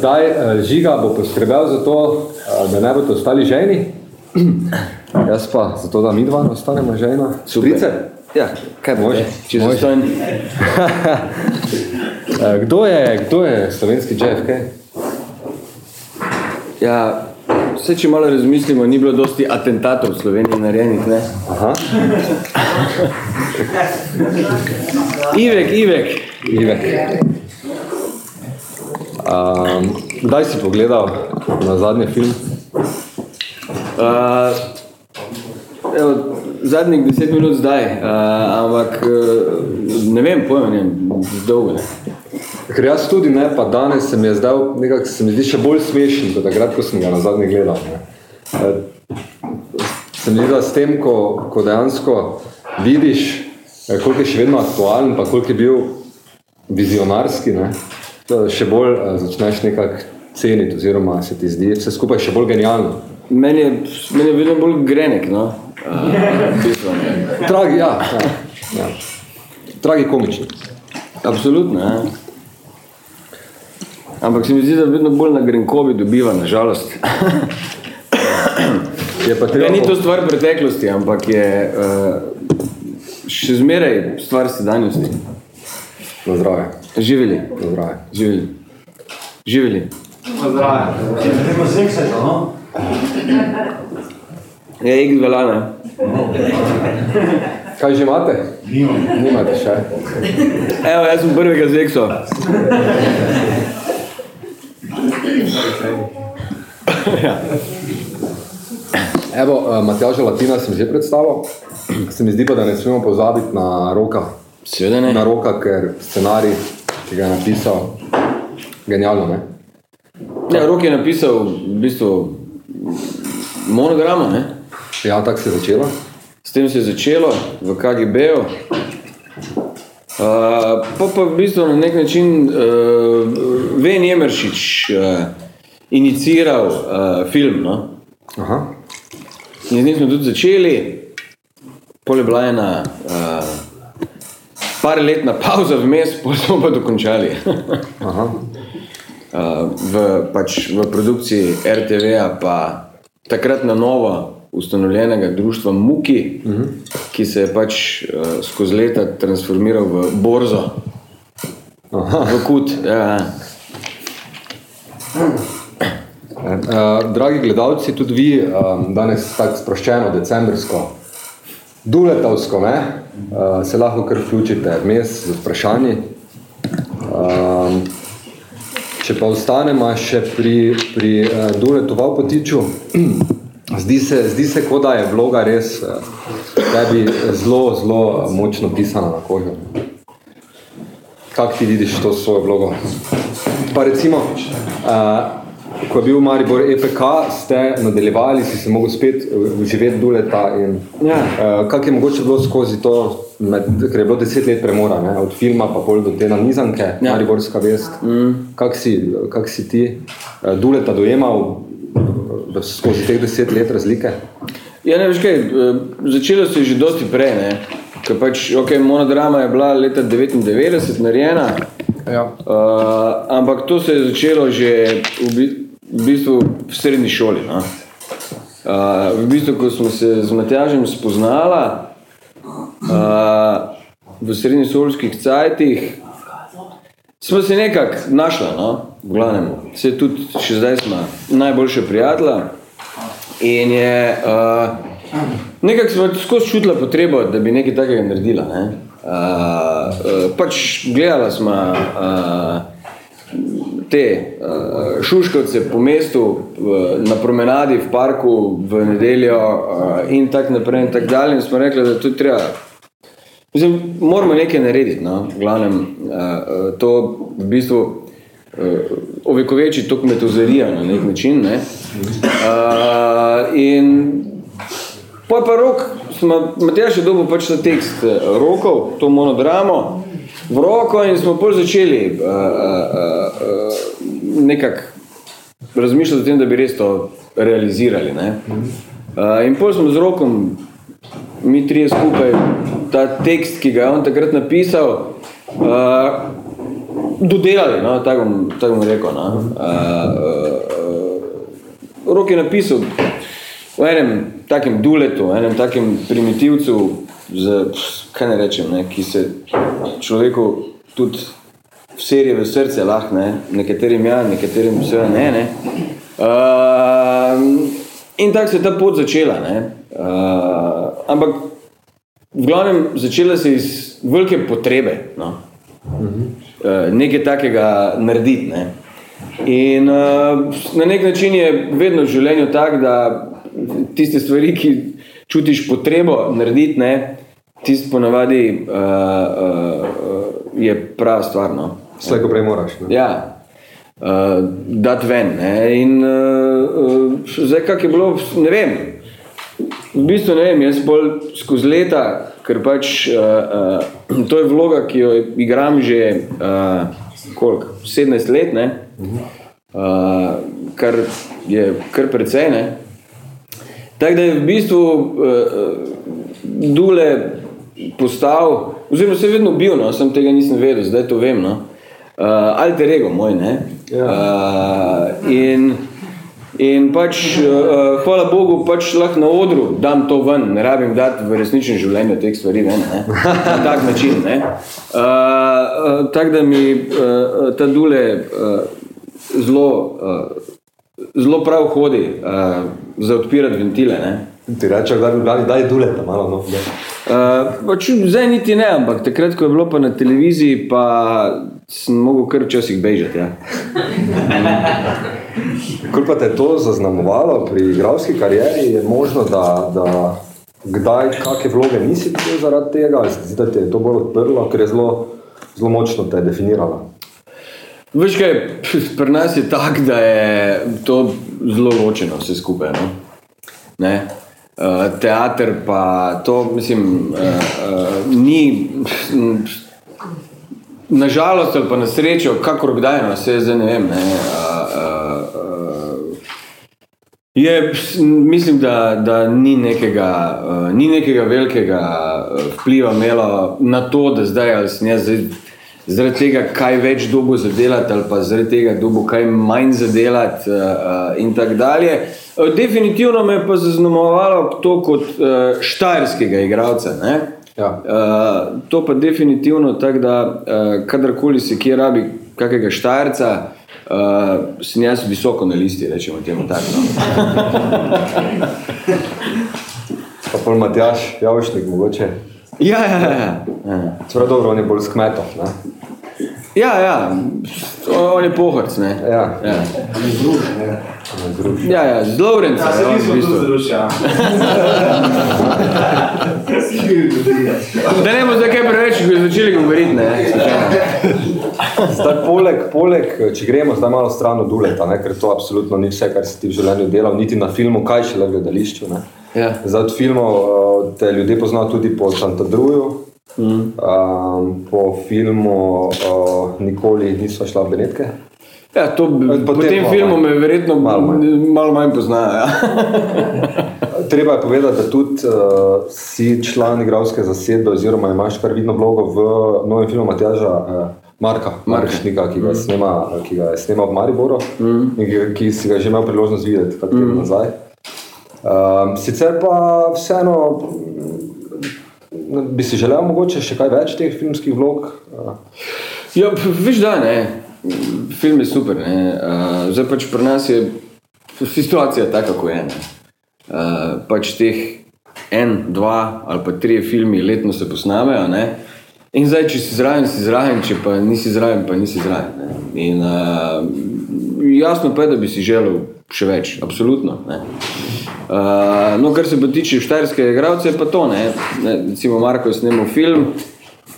zdaj uh, Žiga bo poskrbel za to, uh, da ne bodo ostali ženi. Jaz pa za to, da mi dva ostanemo žena. Super. Ja, kaj Može, Če zastojn. Uh, kdo, je, kdo je slovenski JFK? Ja, vse, če malo razmislimo, ni bilo dosti atentatov v Sloveniji narejenih, ne? Aha, Ivek, Ivek. Ivek. Um, kdaj si pogledal na zadnji film? Uh, evo, zadnjih deset minut zdaj, uh, ampak uh, ne vem, pojma, ne, dolgo ne. Ker jaz tudi ne, pa danes se mi je zdel, nekako se mi zdi še bolj smešen, kot takrat, ko sem ga na zadnji gledal. Ne. Eh, Se mi zdi, da s tem, ko, ko dejansko vidiš, eh, koliko je še vedno aktualen, pa koliko je bil vizionarski, ne, to še bolj eh, začneš nekako ceniti, oziroma se ti zdi vse skupaj še bolj genialno. Meni je, meni je vedno bolj grenek, no. Uh, ne. Tragi, ja, ja, ja. Tragi komični. Absolutno, ja. Ampak se mi zdi, da vedno bolj na grenkobi dobiva, nažalost. Je pa Ne, treba, ni to stvar preteklosti, ampak je uh, še zmeraj stvar sedanjosti. Na zdravje, Živeli, zdravje. živeli, živeli. Gremo seksati, no? Je X velana. Kaj že imate? Nimam. Nimate še. Evo, jaz sem prvega zekso. Evo, uh, Matjaža Latina sem že predstavil. Se mi zdi pa, da ne smemo pozabiti na roka. Seveda ne. Na roka, ker scenarij, ki ga je napisal, genialno, ne? Ja, Rok je napisal v bistvu monograma, ne? Ja, tako se je začelo. S tem se je začelo v KGB-ju. Uh, pa pa v bistvu na nek način uh, Ven Jemeršič uh, iniciral uh, film. No? Aha. In z njim smo tudi začeli, pol je bila ena uh, par letna pauza vmes, pol smo pa dokončali. Aha. Uh, v, pač v produkciji RTV-a pa takrat na novo ustanovljenega društva Muki, uh -huh. ki se je pač uh, skozi leta transformiral v borzo, Aha. v kut. Ja. Uh, dragi gledalci, tudi vi um, danes tako sproščeno, decembrsko, duletovsko, ne, uh, se lahko kar vključite vmes z vprašanji. Um, če pa ostanemo še pri, pri uh, Duletu Valpotiču, zdi se, zdi se, kot da je vloga res uh, tebi zelo, zelo močno pisana na kožo. Kako ti vidiš to svojo vlogo? Pa recimo, uh, ko je bil Maribor EPK, ste nadaljevali, si se mogel spet uživeti Duleta in Ja. uh, kako je mogoče bilo skozi to, med, ker je bilo deset let premora, ne, od filma pa pol do te nanizanke, ja. Mariborska vest. Mm. Kako si, kak si ti uh, Duleta dojemal v- skozi teh deset let razlike? Ja, ne veš kaj, eh, začelo se je že dosti prej, ne. Ker pač, ok, monodrama je bila leta 99 narejena, Ja. Uh, ampak to se je začelo že v, bi, v bistvu v srednji šoli. No? Uh, v bistvu, ko smo se z Matjažem spoznala uh, v srednješolskih cajtih, smo se nekako našla, no? v glavnem. Se tudi še zdaj smo najboljše prijatelja. In je uh, nekako smo skozi čutila potrebo, da bi nekaj takega naredila. Ne? Uh, uh, pač gledala smo uh, te uh, šuškovce po mestu, v, na promenadi, v parku, v nedeljo uh, in tako naprej in tako dalje. In smo rekli, da to treba. Mislim, moramo nekaj narediti. No? V glavnem, uh, to v bistvu uh, ovekoveči to kmetozerijo na nek način. Ne? Uh, in pa pa rok, smo, Matjaž je dobil pač ta tekst rokov, to monodramo v roko in smo pol začeli uh, uh, uh, nekako razmišljati o tem, da bi res to realizirali. Ne? Uh, in pol smo z rokom, mi trije skupaj, ta tekst, ki ga je on takrat napisal, uh, dodelali, no, tako bom, tako bom rekel. No. Uh, uh, uh, Rok je napisal v enem takem duletu, v enem takem primitivcu, z, kaj ne rečem, ne, ki se človeku tudi serije v srce lahko, ne, nekaterim ja, nekaterim seveda ne. ne. Uh, in tako se je ta pot začela. Ne. Uh, ampak v glavnem začela se iz velike potrebe. No. Uh, nekaj takega narediti. Ne. In uh, na nek način je vedno v življenju tako, da tiste stvari, ki čutiš potrebo narediti, ne, tist ponavadi uh, uh, je prava stvar. No. Slej, ko prej moraš. Ne? Ja, uh, dati ven. Ne? In uh, uh, zdaj, kak je bilo, ne vem. V bistvu ne vem, jaz bolj skozi leta, ker pač uh, uh, to je vloga, ki jo igram že uh, koliko, 17 let, ne? Uh, kar je kar precej. Ne? Tako da je v bistvu uh, Dule postal, oziroma se vedno bil, no, sem tega nisem vedel, zdaj to vem. No. Uh, alter ego moj, ne. Uh, in, in pač, uh, hvala Bogu, pač lahko na odru dam to ven, ne rabim dati v resničnem življenju teh stvari ven, ne. Na tak način, ne. Uh, uh, tako da mi uh, ta Dule uh, zelo, uh, zelo prav hodi uh, za odpirati ventile, ne. Ti rečeš, da bi dali, daj duleta malo. No. Da. Uh, pač zdaj niti ne, ampak takrat, ko je bilo pa na televiziji, pa sem mogel kar včasih bežati. Ja. Koliko pa te je to zaznamovalo pri igralski karieri, je možno, da, da kdaj kakšne vloge nisi bil zaradi tega, ali se ti zdi, da te je to bolj odprlo, ker je zelo, zelo močno te definiralo. Veš kaj, pri nas je tako, da je to zelo ločeno vse skupaj. No? Ne? Uh, teater pa to, mislim, uh, uh, ni, nažalost ali pa na srečo, kakor kdaj, no, vse zdaj ne vem. Ne, uh, uh, uh, je, mislim, da, da ni, nekega, uh, ni nekega velikega vpliva imelo na to, da zdaj ali sem jaz zdaj zaradi tega, kaj več dobo zadelati, ali pa zaradi tega, dobo kaj manj zadelati, uh, in tako dalje. Uh, definitivno me je pa zaznamovalo to kot uh, štajerskega igralca. Ja. Uh, to pa definitivno tako, da uh, kadarkoli se kje rabi kakega štajerca, uh, sem jaz visoko na listi, rečemo temu tako. No? Pa pol Matjaš, Javšnik mogoče. ja, ja, ja. ja. Čeprav dobro, on je bolj s kmetov. Ne? Ja, ja, on je pohorc, ne. Ja. Ja, ja, ja z Lovrenca Ja, je se on v nismo tu bistvu. zrušili. Da ne bo zdaj kaj preveč, ko bi začeli govoriti, ne. Zdaj, poleg, poleg, če gremo zdaj malo stran od Duleta, ne, ker to absolutno ni vse, kar si ti v življenju delal, niti na filmu, kaj šele v gledališču. Ne. Ja. Zdaj od filmov eh, te ljudje poznajo tudi po Santandruju, mm. um, po filmu uh, Nikoli nismo šla v Benetke. Ja, to, Potem po tem filmu manj. me verjetno Malo manj. malo manj poznajo. Ja. Treba je povedati, da tudi uh, si član igralske zasedbe oziroma imaš kar vidno vlogo v novem filmu Matjaža uh, Marka, Markšnika, ki ga, snema, ki ga je snemal v Mariboru mm. in ki, ki si ga je že imel priložnost videti kak mm. nazaj. Um, sicer pa vseeno mm, bi si želel mogoče še kaj več teh filmskih vlog. Uh, Ja, veš da, ne. Film je super, ne. Uh, zdaj pač pri nas je situacija taka, kako je. Ne. Uh, pač teh en, dva ali pa tri filmi letno se posnamejo, ne. In zdaj, če si zraven, si zraven, če pa nisi zraven, pa nisi zraven. Ne. In uh, jasno pa je, da bi si želel še več, absolutno. Ne. Uh, no, kar se pa tiče štajerskega igralca, je pa to, ne. ne recimo Marko je snemal film,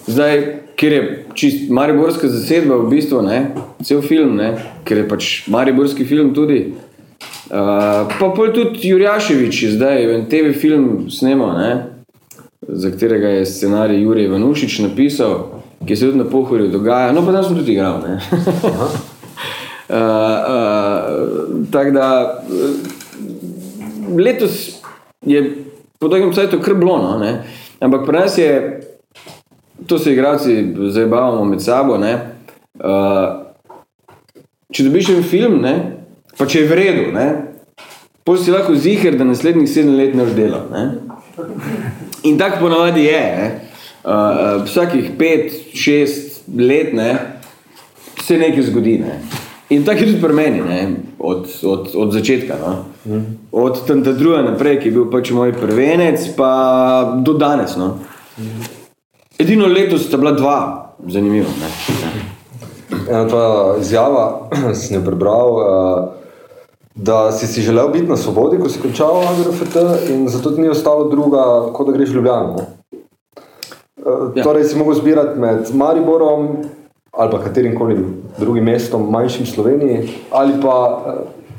Zdaj, ker je čist mariborska zasedba v bistvu, ne, cel film, ne, ker je pač mariborski film tudi. Uh, pa pol tudi Jurjaševič je zdaj en TV film snemal, ne, za katerega je scenarij Jurij Ivanušič napisal, ki se tudi na pohorju dogaja, no pa tam sem tudi igral. Uh, uh, Tako da uh, letos je po dolgem času kar bilo, no, ne. ampak pri nas je to se igralci zabavamo med sabo. Ne? Uh, če dobiš en film, ne, pa če je v redu, pol si lahko ziger, da naslednjih sedem let ne boš delal. In tako ponavadi je. Ne. Uh, vsakih pet, šest let ne, se nekaj zgodi. Ne. In tako je tudi pri meni, ne, od, od, od začetka. No. Od tam druga naprej, ki je bil pač moj prvenec, pa do danes. No. Edino letos sta bila dva, zanimivo. Ne. Ena tvoja izjava, sem jo prebral, uh, da si si želel biti na svobodi, ko si končal AGRFT in zato ti ni ostalo druga, kot da greš v Ljubljano. ne? Uh, Ja. Torej si mogel zbirati med Mariborom ali pa katerim koli drugim mestom, manjšim Sloveniji, ali pa, uh,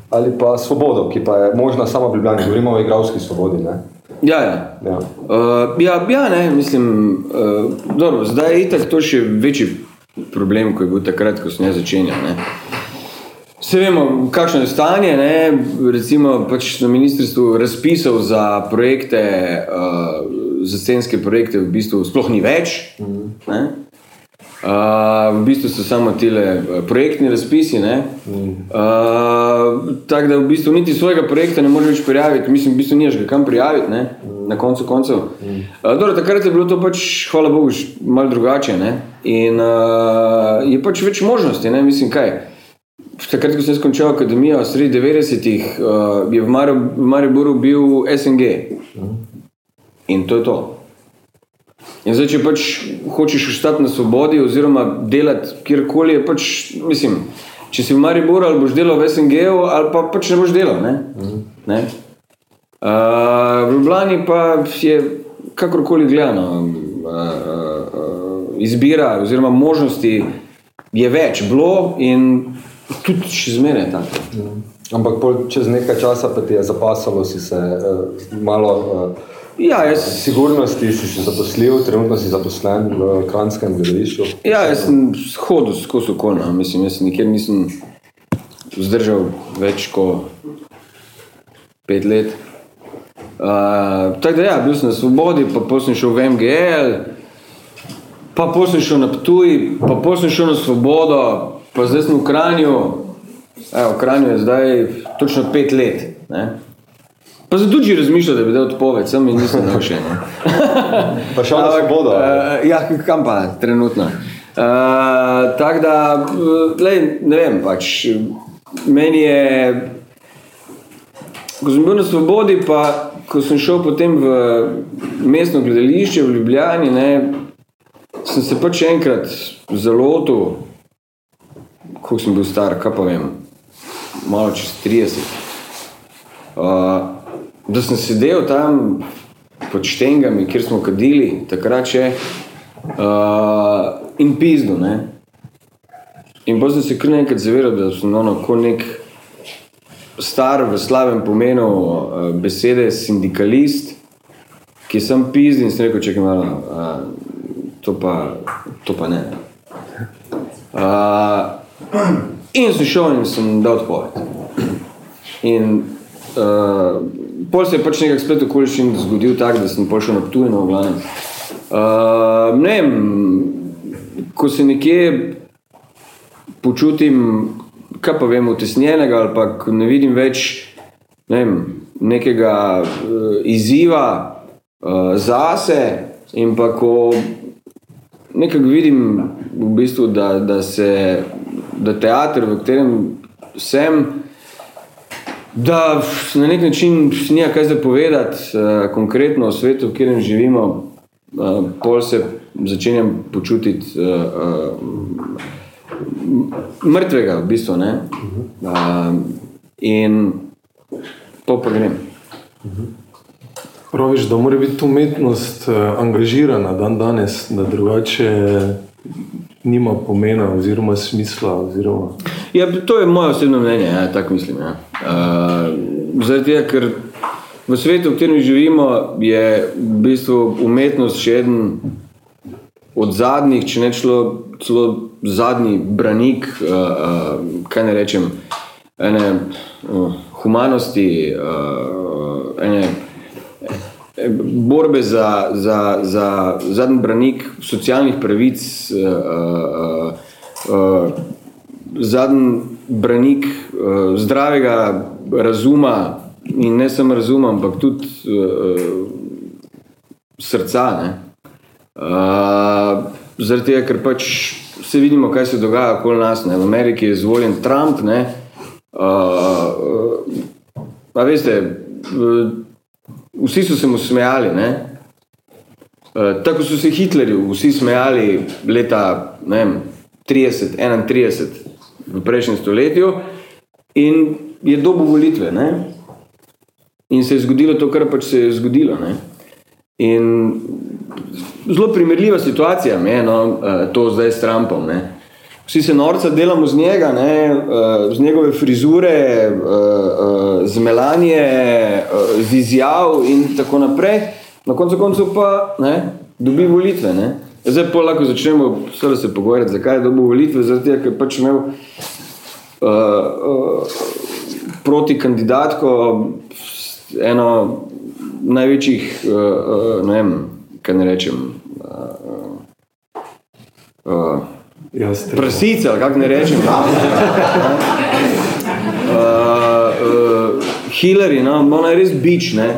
ali pa Svobodo, ki pa je možna sama v Ljubljani. Govorimo o igralski svobodi. Ne? Ja, ja. Ja. Uh, ja, ja, ne, mislim, uh, dobro, zdaj je itak to še večji problem, kot je bil takrat, ko sem jaz začenjal. Ne. Vse vemo, kakšno je stanje. Ne. Recimo pač na ministrstvu razpisov za projekte, uh, za scenske projekte, v bistvu sploh ni več. Ne. Uh, v bistvu so samo ti projektni razpisi. ne. Uh, Tako da v bistvu niti svojega projekta ne moreš več prijaviti, mislim, v bistvu nimaš ga kam prijaviti, ne? na koncu koncev. Uh, dobro, takrat je bilo to pač, hvala Bogu, malo drugače. Ne? In uh, je pač več možnosti, ne? mislim, kaj. Takrat, ko sem končal akademijo, sredi 90-ih, uh, je v Mari- v Mariboru bil SNG. In to je to. In zdaj, če pač hočeš ostati na svobodi, oziroma delati kjerkoli, je pač, mislim, če si v Mariboru ali boš delal v SNG-u, ali pa pač ne boš delal. Ne? Ne? Uh, v Ljubljani pa je kakorkoli gledano, uh, uh, izbira oziroma možnosti je več bilo in tudi še zmeraj tako. Ampak pol čez nekaj časa pa ti je zapasalo, si se uh, malo uh, Ja, jaz, sigurnosti, si se zaposlil, trenutno si zaposlen v Kranjskem gledališču. ja, jaz sem hodil skozi okolje, mislim, jaz nikjer nisem zdržal več kot pet let. Uh, tako da, ja, bil sem na svobodi, pa potem sem šel v MGL, pa potem sem šel na Ptuj, pa potem sem šel na svobodo, pa zdaj sem v Kranju. Evo, v Kranju je zdaj točno pet let. Ne? Pa sem tudi že razmišljal, da bi dal odpoved, sem in nisem dal še. Ne? Pa šel na Ampak, svobodo. Uh, ja, kam pa, trenutno. Uh, Tako da, uh, lej, ne vem, pač meni je, ko sem bil na svobodi, pa ko sem šel potem v mestno gledališče v Ljubljani, ne, sem se pač enkrat zalotil, ko sem bil star, kaj pa vem, malo čez 30. Uh, da sem sedel tam pod štengami, kjer smo kadili, takrat še, uh, in pizdu. Ne? In potem sem se kar nekaj zavedal, da sem ono, kot nek star v slabem pomenu uh, besede sindikalist, ki sem pizdi in sem rekel, čekaj malo, uh, to, pa, to pa ne. Uh, in sem šel in sem dal odpoved. In uh, pol se je pač nekak splet okoliščin zgodil tak, da sem pol šel na Ptujno v glavnem. Uh, ne vem, ko se nekje počutim, kaj pa vem, utesnjenega ali pa ne vidim več ne vem, nekega uh, izziva uh, zase in pa ko nekako vidim v bistvu, da, da se, da teater, v katerem sem, da na nek način nima kaj zapovedati, uh, konkretno o svetu, v katerem živimo, uh, pol se začenjam počutiti uh, uh, mrtvega, v bistvu. Ne? Uh, in po grem. Praviš, da mora biti umetnost angažirana dan danes, da drugače nima pomena oziroma smisla. Oziroma... Ja, to je moje osebno mnenje, ja, tako mislim. Ja. Uh, zaradi tega, ker v svetu, v katerem živimo, je v bistvu umetnost še eden od zadnjih, če ne celo, celo zadnji branik, uh, uh, kaj ne rečem, ene uh, humanosti, uh, ene borbe za, za, za zadnji branik socialnih pravic, uh, uh, uh, zadnji branik uh, zdravega razuma in ne samo razuma, ampak tudi uh, srca. Ne? Uh, zaradi tega, ker pač vse vidimo, kaj se dogaja okoli nas. Ne? V Ameriki je izvoljen Trump. Ne? Uh, uh, veste, uh, vsi so se mu smejali. Ne? Uh, tako so se Hitlerju vsi smejali leta vem, 30, 31 v prejšnjem stoletju in je dobil volitve. Ne? In se je zgodilo to, kar pač se je zgodilo. Ne? In zelo primerljiva situacija je no, eh, to zdaj s Trumpom. Ne. Vsi se norca delamo z njega, ne, eh, z njegove frizure, eh, z melanje, z izjav in tako naprej. Na koncu koncev pa ne, dobi volitve. Ne. Zdaj pa lahko začnemo se pogovarjati, zakaj je dobil volitve, zato ker je pač imel uh, uh, proti kandidatko eno največjih, uh, uh, ne vem, kaj ne rečem. Uh, uh, Prasice, ali kako ne rečem. uh, uh, Hillary, no, ona je res bič, ne?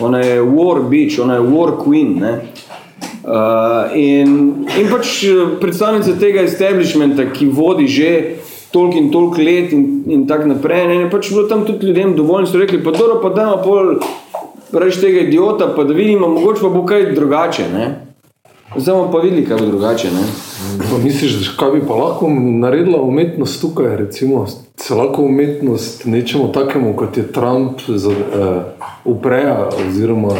ona je war bitch, ona je war queen. Ne? Uh, in, in pač predstavnica tega establishmenta, ki vodi že toliko in toliko let, in, in tako naprej, ne, je pač bilo tam tudi ljudem dovolj, in so rekli: pa dobro, pa dajmo pol reči tega idiota, pa da vidimo, mogoče pa bo kaj drugače. Ne? Zdaj bomo pa videli, kaj bo drugače. Misliš, kaj bi pa lahko naredila umetnost tukaj? Recimo, se lahko umetnost nečemu takemu, kot je Trump, za, uh, upreja, oziroma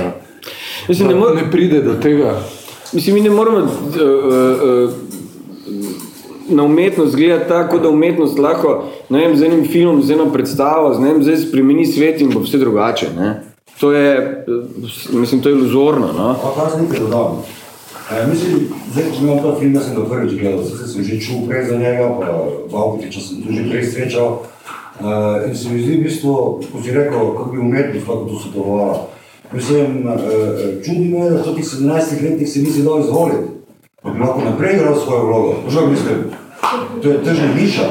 Mislim, ne, mor ne pride do tega. Mislim, mi ne moramo uh, uh, na umetnost gledati tako, da umetnost lahko vem, z enim filmom, z eno predstavo, z enim zdaj spremeni svet in bo vse drugače. Ne? To je, mislim, to je iluzorno. No? Pa kaj nekaj dodam? E, mislim, zdaj, če imam ta film, da sem ga prvič gledal, zdaj sem že čul prej za njega, pa v Avkutiča sem tu že prej srečal. E, in se mi zdi v bistvu, ko si rekel, kako bi umetnost lahko to sodelovala. Mislim, e, čudi me, da v tih 17 letih se nisi dal izvoliti, lahko naprej igral svojo vlogo. Možda mislim, to je tržna niša.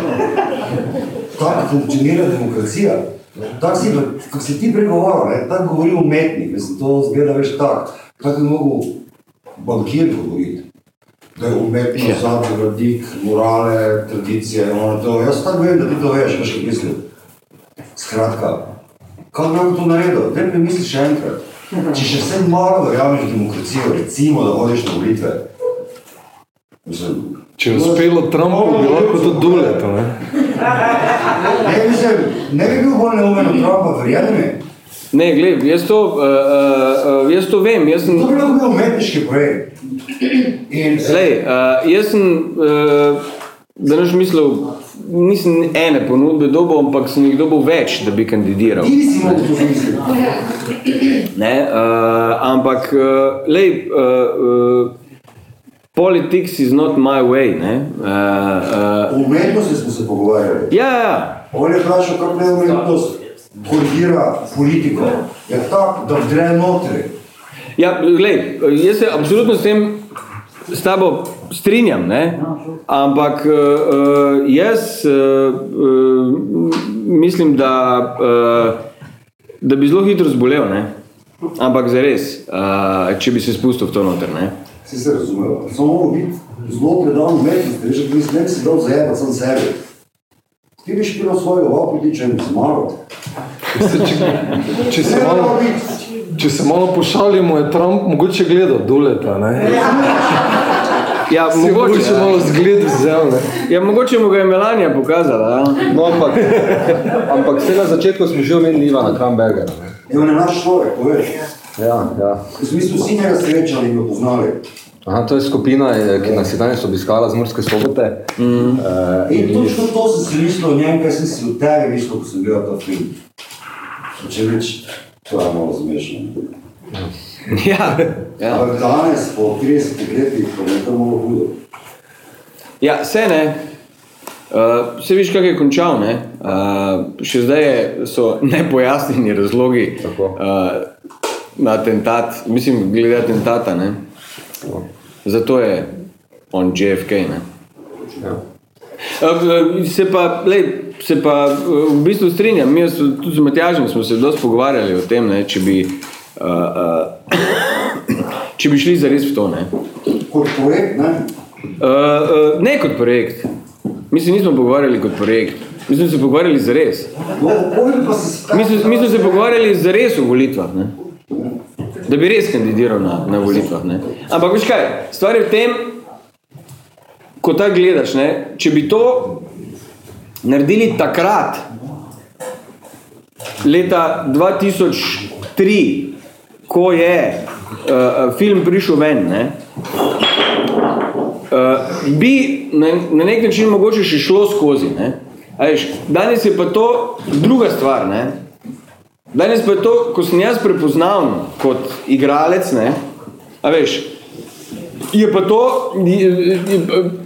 Tako funkcionira demokracija. Tako si, kako si ti pregovarjal, tako govori umetnik, mislim, to zgleda več tako. Tako bi mogel bankir govoriti, da je umetnost ja. zadnji radik, morale, tradicije, ono to. Jaz tako vem, da ti to veš, veš, kaj mislim. Skratka, kako bi lahko to naredil? Daj mi misli še enkrat. Če še vse malo verjameš v demokracijo, recimo, da hodiš na volitve, mislim, Če je uspelo Trumpu, bi lahko to duleto. Ne? Ne, mislim, ne bi bil bolj neumen od Trumpa, verjemi mi. Ne, gled, jaz to, uh, uh, jaz to vem. Jaz sem, To bi lahko bil umetniški projekt. In, Lej, uh, jaz sem, uh, da neš mislil, nisem ene ponudbe dobil, ampak sem jih dobil več, da bi kandidiral. to zamisliti. Ne, uh, ampak, uh, lej, uh, uh, politics is not my way. Ne? Uh, uh, umetnosti smo se pogovarjali. ja, ja, On je vprašal, kako ne umetnost korigira politiko. Je tako, da vdre notri. ja, glej, jaz se absolutno s tem s tabo strinjam, ne? ampak uh, jaz uh, uh, mislim, da, uh, da bi zelo hitro zbolel, ne? ampak zares, uh, če bi se spustil v to noter. Ne? Si se razumel? Samo moramo biti zelo predan umetnosti, veš, da ne bi si dal zajebati sam sebi. Ti bi špil svojega vaputiča in zmagal. Se, če, če, se Ne malo, biti. če se malo pošalimo, je Trump mogoče gledal duleta. Ne? Ja, Si je mogoče, mogoče malo zgled vzel. Ne? ja, mogoče mu ga je Melania pokazala. Ja? No, ampak, ampak vse na začetku smo že omenili Ivana Krambergera. ne. Je on je naš človek, poveš. Ja, ja. V smislu, vsi njega srečali in ga poznali. Aha, to je skupina, eh, ki nas je danes obiskala z Murske sobote. Mm. Uh, In točno to sem si mislil o njem, kaj sem si o tebi mislil, ko sem gledal ta film. Če reči, to je malo zmešano. Ja, ja. Ampak danes, po 30 letih, pa je to malo hudo. ja se ne. Uh, se viš, kako je končal. Ne? Uh, še zdaj je, so nepojasnjeni razlogi Tako. uh, na atentat, mislim, glede atentata. Ne? Zato je on JFK. Ne? ja. Eh, Se pa, lej, se pa eh, v bistvu strinjam, mi smo, tudi z Matjažem smo se dosti pogovarjali o tem, ne, če, bi, uh, uh, če bi šli zares v to. Ne. Kot projekt, ne? Uh, uh, ne kot projekt. Mi se nismo pogovarjali kot projekt. Mi smo se pogovarjali pa se Mi smo, mi smo se pogovarjali zares o volitvah. Ne. Da bi res kandidiral na, na volitvah. Ne. Ampak veš kaj, stvar je v tem, ko tako gledaš, ne, če bi to naredili takrat, leta 2003, ko je uh, film prišel ven, ne, uh, bi na, na nek način mogoče še šlo skozi. Ne. A Veš, danes je pa to druga stvar. Ne. Danes pa je to, ko sem jaz prepoznavn kot igralec, ne, a veš, je pa to, je, je,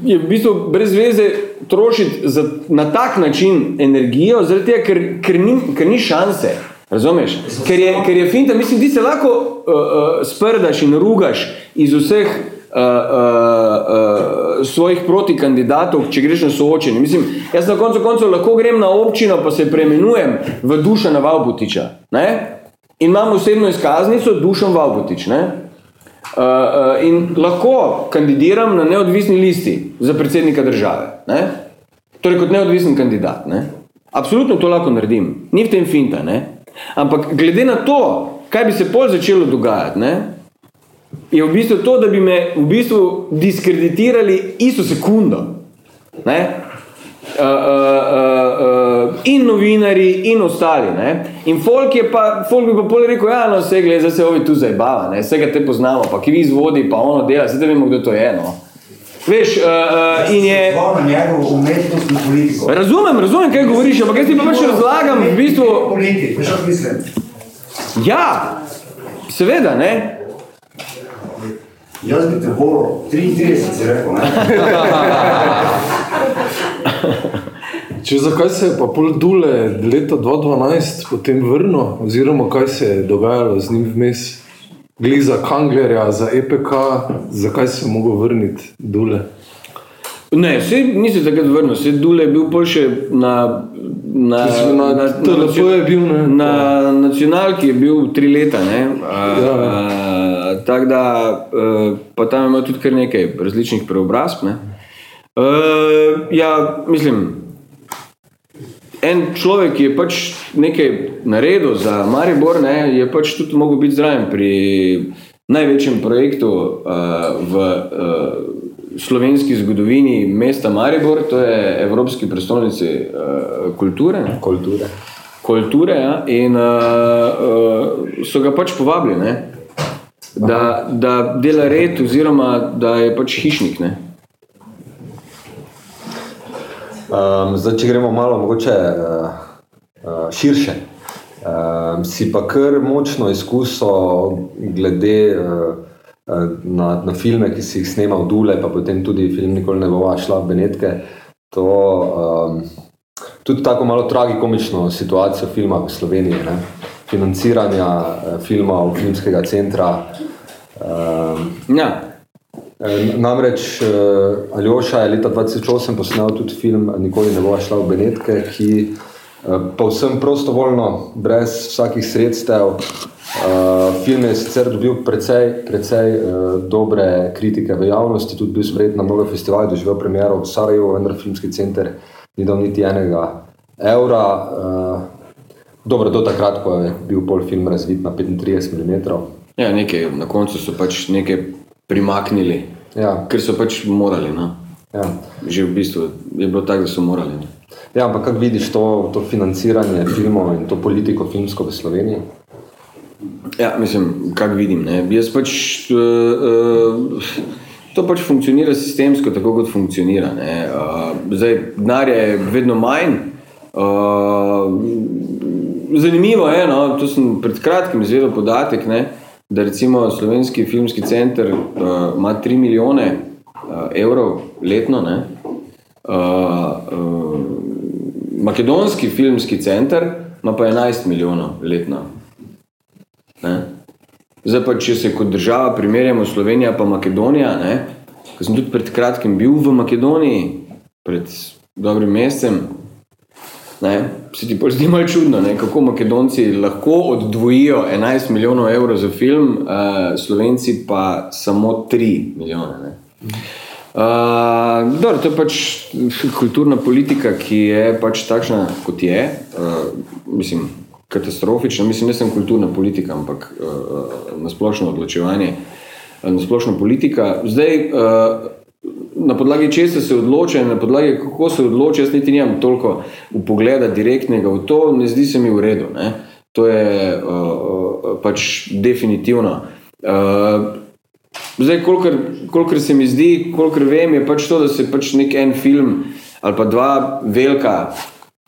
je v bistvu brez veze trošiti za, na tak način energijo, zaradi tega, ker, ker, ni, ker ni šanse. Razumeš? Ker je, ker je finta, mislim, ti se lahko uh, uh, sprdaš in rugaš iz vseh uh, uh, uh, svojih protikandidatov, če greš na soočenje. Mislim, jaz na koncu koncev lahko grem na občino, pa se preimenujem v Dušana Valbutiča. Ne? In imam osebno izkaznico Dušan Valbutič. Ne? Uh, uh, in lahko kandidiram na neodvisni listi za predsednika države. Ne? Torej, kot neodvisen kandidat. Ne? Absolutno to lahko naredim, ni v tem finta. Ampak glede na to, kaj bi se pol začelo dogajati, ne? je v bistvu to, da bi me v bistvu diskreditirali isto sekundo. Ne? Uh, uh, uh, uh, in novinari, in ostali. Ne? In folk, pa, folk bi pa pol rekel, ja, no, vse gleda, zdaj se ovi tu zabava, ne? vsega te poznamo, pa ki vi izvodi, pa ono dela, zdaj vemo, kdo to je. No? Veš, uh, uh, in je... Njegovo umetnostno politiko. Razumem, razumem, kaj govoriš, ampak jaz ti pa pač razlagam v bistvu... Politik, veš, kaj mislim? Ja, seveda, ne? Jaz bi te volil, 33 si rekel, ne? Če zakaj se je pa pol Dule leta 2012 potem vrnil, oziroma kaj se je dogajalo z njim vmes? Gli za Kanglerja, za EPK, zakaj se je mogel vrniti Dule? Ne, vse nisi takrat vrnil, vse Dule je bil pol še na... Na, Mislim, na TLP je bil, ne? Na nacionalki je bil tri leta, Ja. a, tako da, a, pa tam ima tudi kar nekaj različnih preobrazb, ne? A, ja, mislim, en človek, ki je pač nekaj naredil za Maribor, ne, je pač tudi mogel biti zraven pri največjem projektu uh, v uh, slovenski zgodovini mesta Maribor, to je Evropski prestolnici uh, kulture. Ne. Kulture. Kulture, ja, in uh, uh, so ga pač povabili, ne, da, da dela red, oziroma da je pač hišnik. Ne. Um, zdaj, če gremo malo mogoče uh, širše, um, si pa kar močno izkusil glede uh, na, na filme, ki si jih snemal Dule, pa potem tudi film Nikoli ne bova šla v Benetke. To, um, tudi tako malo tragikomično situacijo filma v Sloveniji, ne? financiranja uh, filmov, filmskega centra. Um, Ja, Namreč uh, Aljoša je leta 2008 posnel tudi film Nikoli ne bova šla v Benetke, ki uh, povsem prostovoljno, brez vsakih sredstev. Film je sicer dobil precej, precej dobre kritike v javnosti, tudi bil sprejet na mnogo festivalih, doživel premiero v Sarajevo, vendar filmski center ni dal niti enega evra. Dobro, do takrat, ko je bil pol film razvit na 35 mm. ja nekaj, na koncu so pač nekaj primaknili, Ja, ker so pač morali. No. ja. Že v bistvu je bilo tako, da so morali. Ne. Ja, ampak kako vidiš to, to financiranje filmov in to politiko filmsko v Sloveniji? Ja, mislim, kako vidim. Ne. Jaz pač, uh, uh, to pač funkcionira sistemsko, tako kot funkcionira. Ne. Uh, zdaj, denarja je vedno manj. Uh, zanimivo je, no, to sem pred kratkim izvedel podatek, ne, da recimo Slovenski filmski center uh, ima 3 milijone uh, evrov letno. Ne. Uh, uh, Makedonski filmski center ima pa 11 milijonov letno. Ne? Zdaj pa, če se kot država primerjamo Slovenija pa Makedonija, ne? ko sem tudi pred kratkim bil v Makedoniji, pred dobrim mesecem, ne, se ti pol zdi malo čudno, ne, kako Makedonci lahko oddvojijo 11 milijonov evrov za film, uh, Slovenci pa samo 3 milijone. Ne. Uh, dobro, to je pač kulturna politika, ki je pač takšna, kot je. Uh, mislim, katastrofična. Mislim, ne sem kulturna politika, ampak uh, nasplošno odločevanje, uh, nasplošna politika. Zdaj, uh, na podlagi česa se odloča in na podlagi kako se odloča, jaz niti nimam toliko upogleda direktnega v to, ne zdi se mi v redu. Ne? To je uh, uh, pač definitivno. Uh, Zdaj, kolikor, kolikor se mi zdi, kolikor vem, je pač to, da se pač nek en film ali pa dva velika,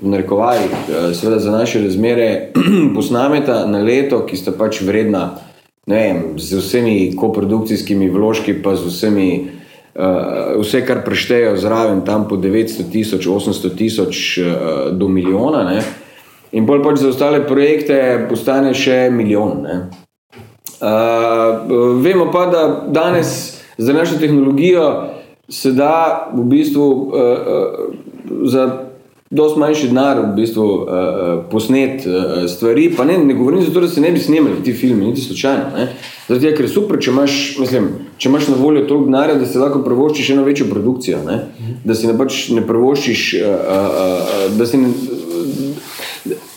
v narekovajih, seveda za naše razmere, posnameta na leto, ki sta pač vredna, ne vem, z vsemi koprodukcijskimi vložki, pa z vsemi, uh, vse, kar preštejo zraven, tam po 900 tisoč, 800 tisoč uh, do milijona, ne? in bolj pač za ostale projekte postane še milijon. Ne? Uh, vemo pa, da danes za našo tehnologijo se da v bistvu uh, uh, za dosti manjši denar v bistvu uh, posnet uh, stvari, pa ne, ne govorim zato, da se ne bi snemali ti filmi, niti slučajno. Ne? Zato je, ker je super, če imaš, mislim, če imaš na voljo toliko denarja, da se lahko prvoščiš eno večjo produkcijo, ne? da si ne pač ne prvoščiš, uh, uh, uh, da si ne,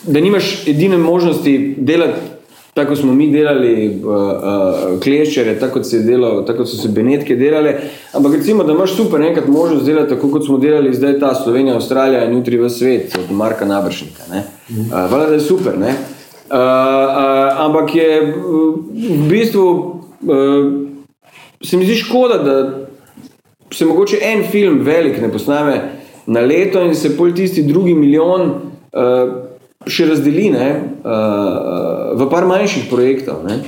da nimaš edine možnosti delati tako smo mi delali uh, uh, kleščere, tako, delal, tako so se Benetke delale, ampak recimo, da imaš super enkrat možnost delati tako, kot smo delali zdaj ta Slovenija, Avstralija in jutri v svet, od Marka Nabršnika. Uh, Hvala, da je super, ne? Uh, uh, ampak je v bistvu, uh, se mi zdi škoda, da se mogoče en film velik ne posname na leto in se pol tisti drugi milijon uh, še razdeli ne, uh, v par manjših projektov. Ne,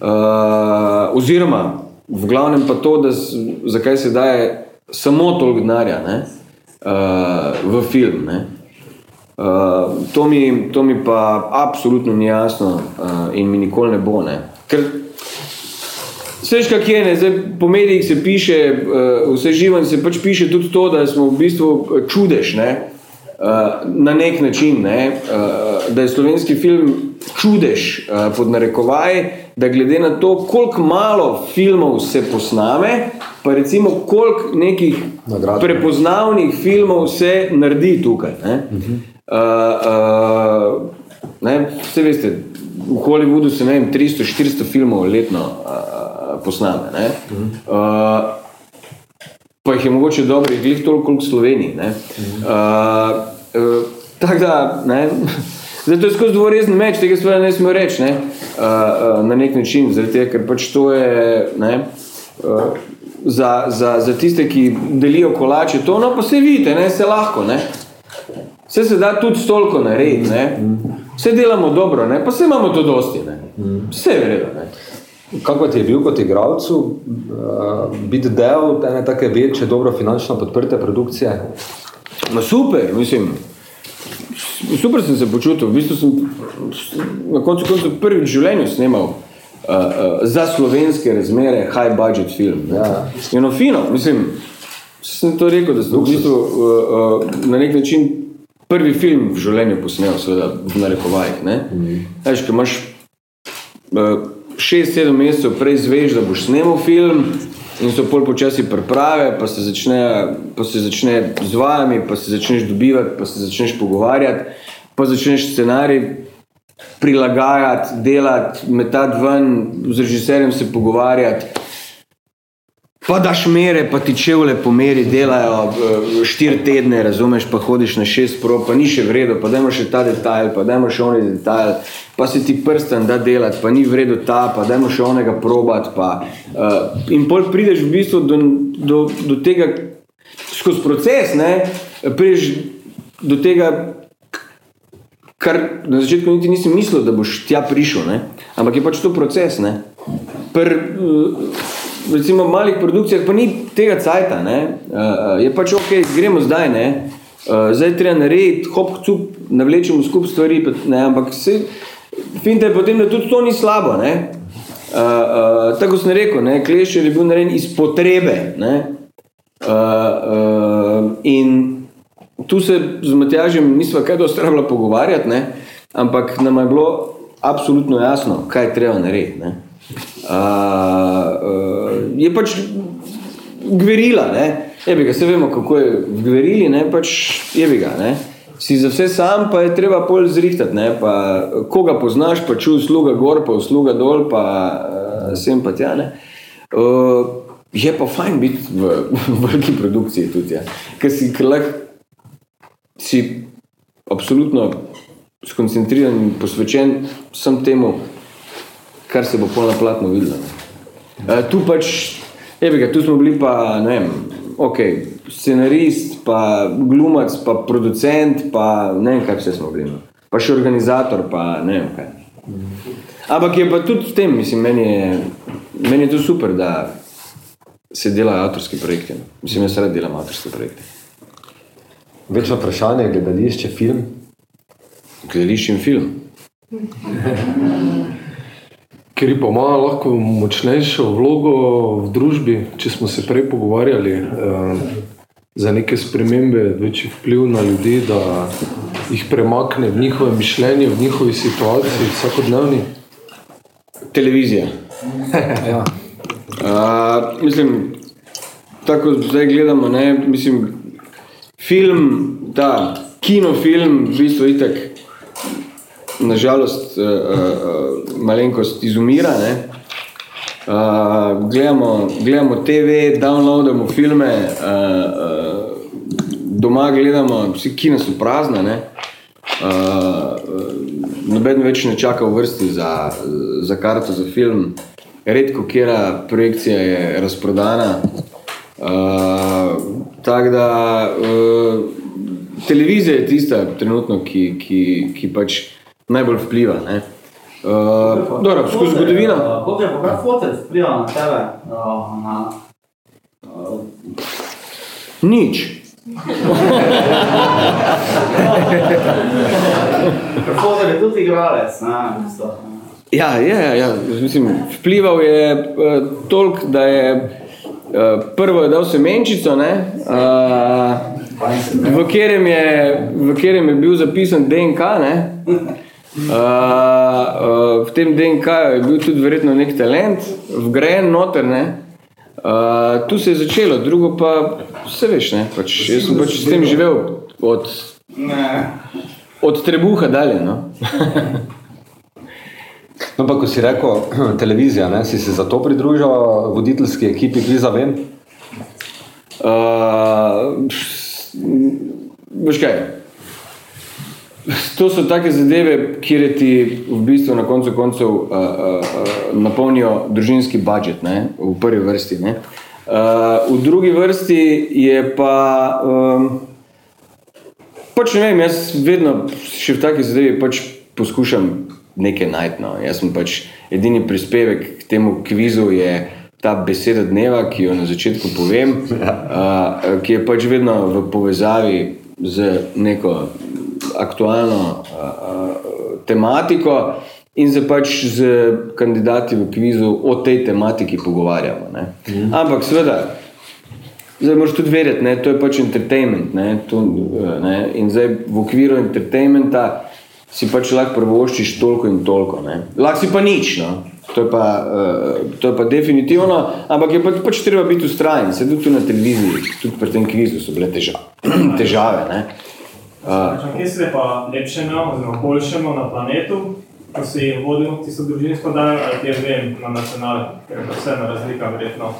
uh, oziroma, v glavnem pa to, da zakaj se daje samo toliko denarja uh, v film. Ne. Uh, to, mi, to mi pa absolutno ni jasno uh, in mi nikoli ne bo. Ne. Ker vseš kak je, ne, zdaj po medijih se piše, uh, vse živo se pač piše tudi to, da smo v bistvu čudež, ne, na nek način, ne, uh, da je slovenski film čudež uh, pod narekovaj, da glede na to, koliko malo filmov se posname, pa recimo koliko nekih Nagrad. prepoznavnih filmov se naredi tukaj. Ne. Uh -huh. uh, uh, ne, vse veste, v Hollywoodu se ne vem, 300-400 filmov letno uh, posname. Ne. Uh -huh. uh, Pa jih je mogoče dobrih, glih toliko, koliko v Sloveniji. Uh, uh, tako da, ne, zdaj to je skozi dvorezni meč, tega stvari ne smemo reči, ne, uh, uh, na nek način, zaradi tega, ker pač to je, ne, uh, za, za, za tiste, ki delijo kolače, to, no, pa se vidite, ne, se lahko, ne. Vse se da tudi stolko narediti, ne. Vse delamo dobro, ne, pa vse imamo to dosti, ne. Vse je vredno, ne. Kako ti je bil kot igralcu uh, biti del ene take večje, dobro finančno podprte produkcije? Ma super, mislim. Super sem se počutil. V bistvu sem na koncu koncu prvič v življenju snemal uh, uh, za slovenske razmere high budget film. Ja. Eno fino, mislim, sem to rekel, da sem v bistvu uh, uh, na nek način prvi film v življenju posnel, seveda v narekovajih. Mm. Veš, ko imaš uh, šest, sedem mesecev prej zveš, da boš snemal film in so pol počasi priprave, pa se začne, pa se začne z vami, pa se začneš dobivati, pa se začneš pogovarjati, pa začneš scenarij prilagajati, delati, metati ven, z režiserjem se pogovarjati. Pa daš mere, pa ti čevlje po meri delajo uh, štiri tedne, razumeš, pa hodiš na šest pro, pa ni še vredo, pa dajmo še ta detajl, pa dajmo še oni detajl, pa se ti prsten da delati, pa ni vredo ta, pa dajmo še onega probat, pa uh, in pol prideš v bistvu do, do, do tega skozi proces, ne, prideš do tega, kar na začetku niti nisem mislil, da boš tja prišel, ne, ampak je pač to proces, ne. Pr, uh, recimo malih produkcijah pa ni tega cajta, uh, je pač ok, gremo zdaj, ne, uh, zdaj treba narediti, hop, cup, navlečemo skup stvari, ne, ampak se, finta je potem, da tudi to ni slabo, ne, uh, uh, tako sem rekel, ne, kleščer je bil narejen iz potrebe, ne, uh, uh, in tu se z Matjažem nisva kaj dosti trebala pogovarjati, ne? ampak nam je bilo absolutno jasno, kaj je treba narediti. Ne? Uh, uh, je pač gverila, ne? je bi ga, se vemo, kako je v gverili, ne? pač je bi ga. Ne? Si za vse sam, pa je treba pol zrihtati, ne? pa koga poznaš, pa čuj sluga gor, pa usluga dol, pa uh, sem pa tja. Ne? Uh, je pa fajn biti v, v veliki produkciji tudi, ja. ker si lahko si absolutno skoncentriran in posvečen vsem temu, kar se bo pol na platno videlo. ne. Uh, tu pač, evi ga, tu smo bili pa, ne vem, ok, scenarist, pa glumac, pa producent, pa ne vem, kaj vse smo bili. No. Pa še organizator, pa ne vem kaj. Ampak je pa tudi v tem, mislim, meni je, meni je to super, da se delajo avtorski projekti. no. Mislim, jaz rad delam avtorske projekte. Večno vprašanje, gledališče, film. Gledališče in film. Ker ima lahko močnejšo vlogo v družbi, če smo se prej pogovarjali eh, za neke spremembe, večji vpliv na ljudi, da jih premakne v njihove mišljenje, v njihovi situaciji, vsakodnevni. Televizija. Ja. Uh, mislim, tako zdaj gledamo, ne, mislim, film, ta kinofilm, v bistvu itak, nažalost, uh, uh, malenkost izumira, ne. Uh, gledamo, gledamo TV, downloadamo filme, uh, uh, doma gledamo, vsi kina so prazna, ne. Uh, noben več ne čaka v vrsti za, za karto za film. Redko kera projekcija je razprodana. Uh, tako da uh, televizija je tista trenutno, ki, ki, ki pač najbolj vpliva. Ne? Uh, dobro, skozi zgodovino. Koliko je pa kak fotec vplival na tebe? uh, Na, uh, Nič. fotec je tudi igralec, ne. Ja, je, ja, ja. Mislim, vplival je uh, toliko, da je uh, prvo je dal semenčico, ne, uh, v, katerem je, v katerem je bil zapisan DNK. Ne, Uh, uh, v tem DNK je bil tudi verjetno nek talent, vgrajen noter. Ne. Uh, tu se je začelo, drugo pa vse veš. Ne, pač, jaz sem pač s tem živel od, Ne. od trebuha dalje. No. No, pa ko si rekel televizija, ne, si se zato pridružil voditeljski ekipi Kviza Vem? Uh, veš kaj? To so take zadeve, kjer ti v bistvu na koncu koncev uh, uh, uh, napolnijo družinski budžet, ne? v prvi vrsti. Ne? Uh, v drugi vrsti je pa, um, pač ne vem, jaz vedno še v taki zadevi pač poskušam nekaj najti. No. Jaz sem pač edini prispevek k temu kvizu je ta beseda dneva, ki jo na začetku povem, uh, ki je pač vedno v povezavi z neko aktualno uh, uh, tematiko in se pač z kandidati v kvizu o tej tematiki pogovarjamo. Ne. Ampak seveda, Zdaj moraš tudi vedeti, da to je pač entertainment. Ne, to, eh, ne, in zdaj v okviru entertainmenta si pač lahko prvoščiš toliko in toliko. ne. Lahko si pa nič. No. To, je pa, uh, to je pa definitivno, ampak je pa, pač treba biti ustrajen. Se tudi tu na televiziji, tudi pri tem kvizu so bile težave. težave ne. Uh, Kje se pa lepše nam, oziroma boljše na planetu, ko si vodil tisto družinsko dajo, ali kje vem na nacionalu, ker je vseeno razlika, verjetno.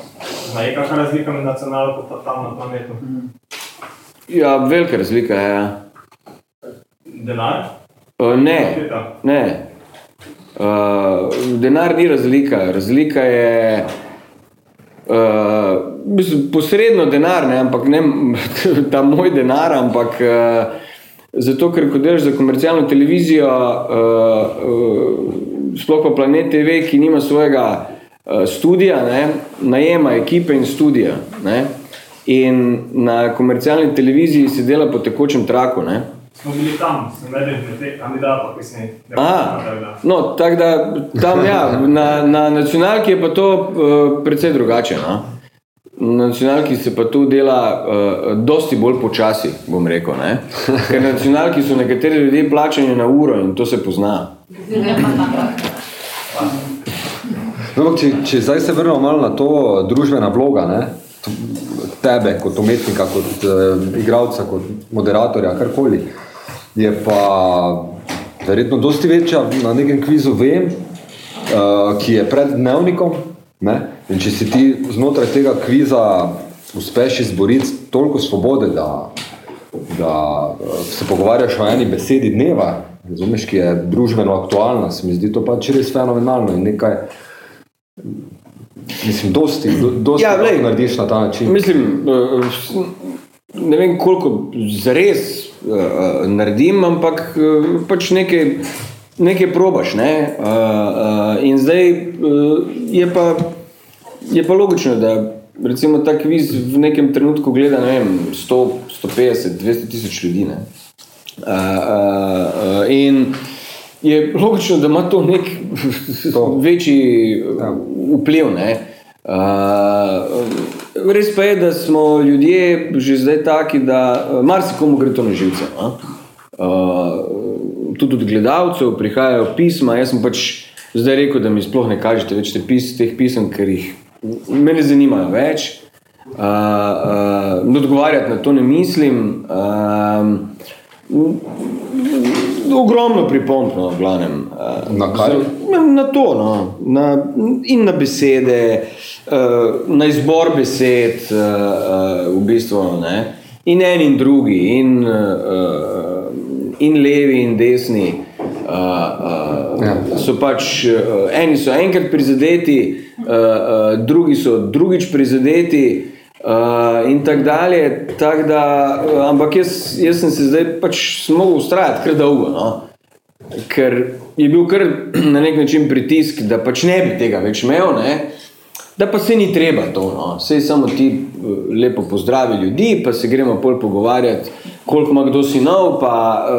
Zna je kakšna razlika med nacionalom in pa tam na planetu? ja, velika razlika je. Ja. Denar? Uh, ne, ne. Uh, denar ni razlika. Razlika je uh, posredno denar, ne, ampak ne ta moj denar, ampak uh, zato, ker ko delaš za komercialno televizijo, uh, uh, sploh pa Planet TV, ki nima svojega uh, studia, ne, najema ekipe in studija. Ne, in na komercialni televiziji se dela po tekočem traku. Ne. Smo bili tam, sem eden med teh kandidatov, ki sem jih A, no, tako da tam, ja, na, na nacionalki je pa to uh, precej drugače. No? Na nacionalki se pa tu dela uh, dosti bolj počasi, bom rekel. Ne? Ker na nacionalki so nekateri ljudje plačani na uro in to se pozna. No, če, če zdaj se vrnemo malo na to družbena vloga, ne? tebe kot umetnika, kot uh, igralca, kot moderatorja, karkoli, je pa verjetno dosti večja na nekem kvizu vem, uh, ki je pred dnevnikom. Ne? In če si ti znotraj tega kviza uspeš izboriti toliko svobode, da, da uh, se pogovarjaš o eni besedi dneva, razumeš, ki je družbeno aktualna, se mi zdi to pač res fenomenalno in nekaj, mislim, dosti, do, dosti Ja, glej, narediš na ta način. Mislim, eh, ne vem, koliko zares uh, naredim, ampak pač nekaj, nekaj probaš. Ne? Uh, uh, in zdaj uh, je, pa, je pa logično, da recimo ta kviz v nekem trenutku gleda ne vem, 100, 150, 200 tisoč ljudi. Ne? Uh, uh, uh, in je logično, da ima to nek To. večji uh, vpliv. Ne? Uh, res pa je, da smo ljudje že zdaj taki, da marsikomu gre to na živce. a. Uh, tudi od gledalcev prihajajo pisma. Jaz sem pač zdaj rekel, da mi sploh ne kažete več te pis, teh pisem, ker jih me ne zanimajo več. Uh, uh, odgovarjati na to ne mislim. Uh, ogromno pripomp, no, v glavnem. Uh, Na kaj? Na, na to, no. na, in na besede, uh, na izbor besed, uh, uh, v bistvu. Ne. In en in drugi, in, uh, in levi in desni. Uh, uh, Ja. so pač, uh, eni so enkrat prizadeti, uh, uh, drugi so drugič prizadeti. Uh, in tako dalje, tak da, uh, ampak jaz, jaz sem se zdaj pač mogel ustrajati kar dolgo. No? ker je bil kar na nek način pritisk, da pač ne bi tega več imel, ne? da pa se ni treba to. No? Sej samo ti eh, lepo pozdravi ljudi, pa se gremo pol pogovarjati, koliko ima kdo sinov, pa uh,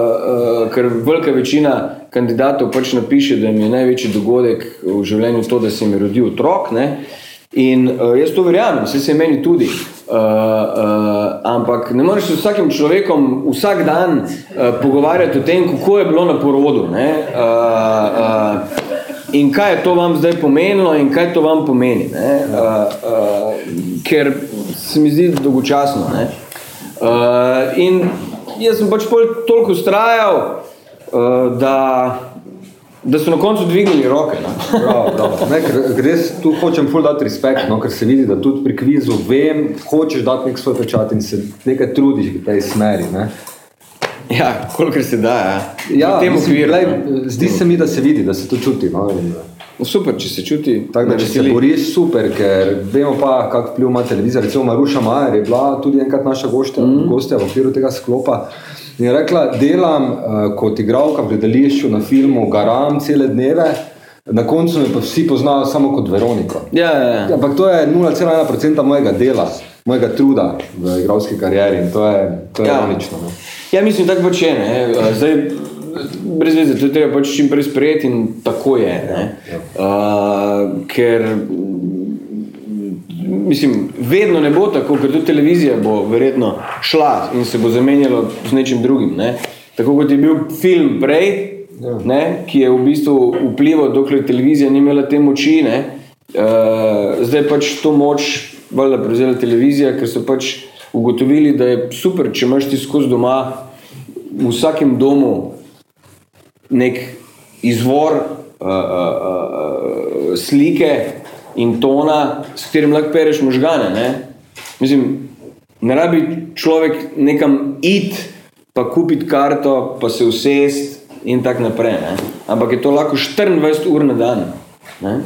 uh, ker velika večina kandidatov pač napiše, da jim je največji dogodek v življenju to, da se jim je rodil otrok. Ne? In uh, jaz to verjamem, vse se meni tudi. Uh, uh, ampak ne moreš se z vsakim človekom vsak dan uh, pogovarjati o tem, kako je bilo na porodu. ne. Uh, uh, in kaj je to vam zdaj pomenilo, in kaj to vam pomeni. ne. Uh, uh, ker se mi zdi dolgočasno. ne. Uh, in jaz sem pač toliko ustrajal, uh, da, da so na koncu dvignili roke. No. Bravo, bravo. Ne, ker, ker res tu hočem ful dati respekt, no, ker se vidi, da tudi pri kvizu vem, hočeš dati nek svoj pečat in se nekaj trudiš v tej smeri. Ne. Ja, kolikor se da. Ja, Ja, V tem mislim, okviru, glej, zdi se mi, da se vidi, da se to čuti. No, in, Super, če se čuti. tako da, če se veseli. boriš, super, ker vemo pa, kak vpliv ima televizija. Recimo Maruša Majer je bila tudi enkrat naša goštja, mm. gostja v okviru tega sklopa. In je rekla, delam uh, kot igralka v gledališču na filmu, garam cele dneve, na koncu me pa vsi poznajo samo kot Veroniko. Ja, ja, ja. Ampak to je 0,1% mojega dela, mojega truda v igralski karieri in to je, to je Ja. ironično. No. Ja, mislim, tako pač je. Ne? Eh, Zdaj, brez veze, to je treba pač čim prej sprejeti in tako je. Ne? Uh, ker mislim, vedno ne bo tako, ker tudi televizija bo verjetno šla in se bo zamenjala z nečim drugim. Ne? Tako kot je bil film prej, ne? ki je v bistvu vplival, dokler televizija ni imela te moči. Ne? Uh, zdaj pač to moč valjda prevzela televizija, ker so pač ugotovili, da je super, če imaš ti skozi doma v vsakem domu nek izvor uh, uh, uh, slike in tona, s katerim lahko pereš možgane. Ne? Mislim, ne rabi človek nekam iti, pa kupiti karto, pa se usest in tako naprej. Ne? Ampak je to lahko 24 ur na dan. Ne?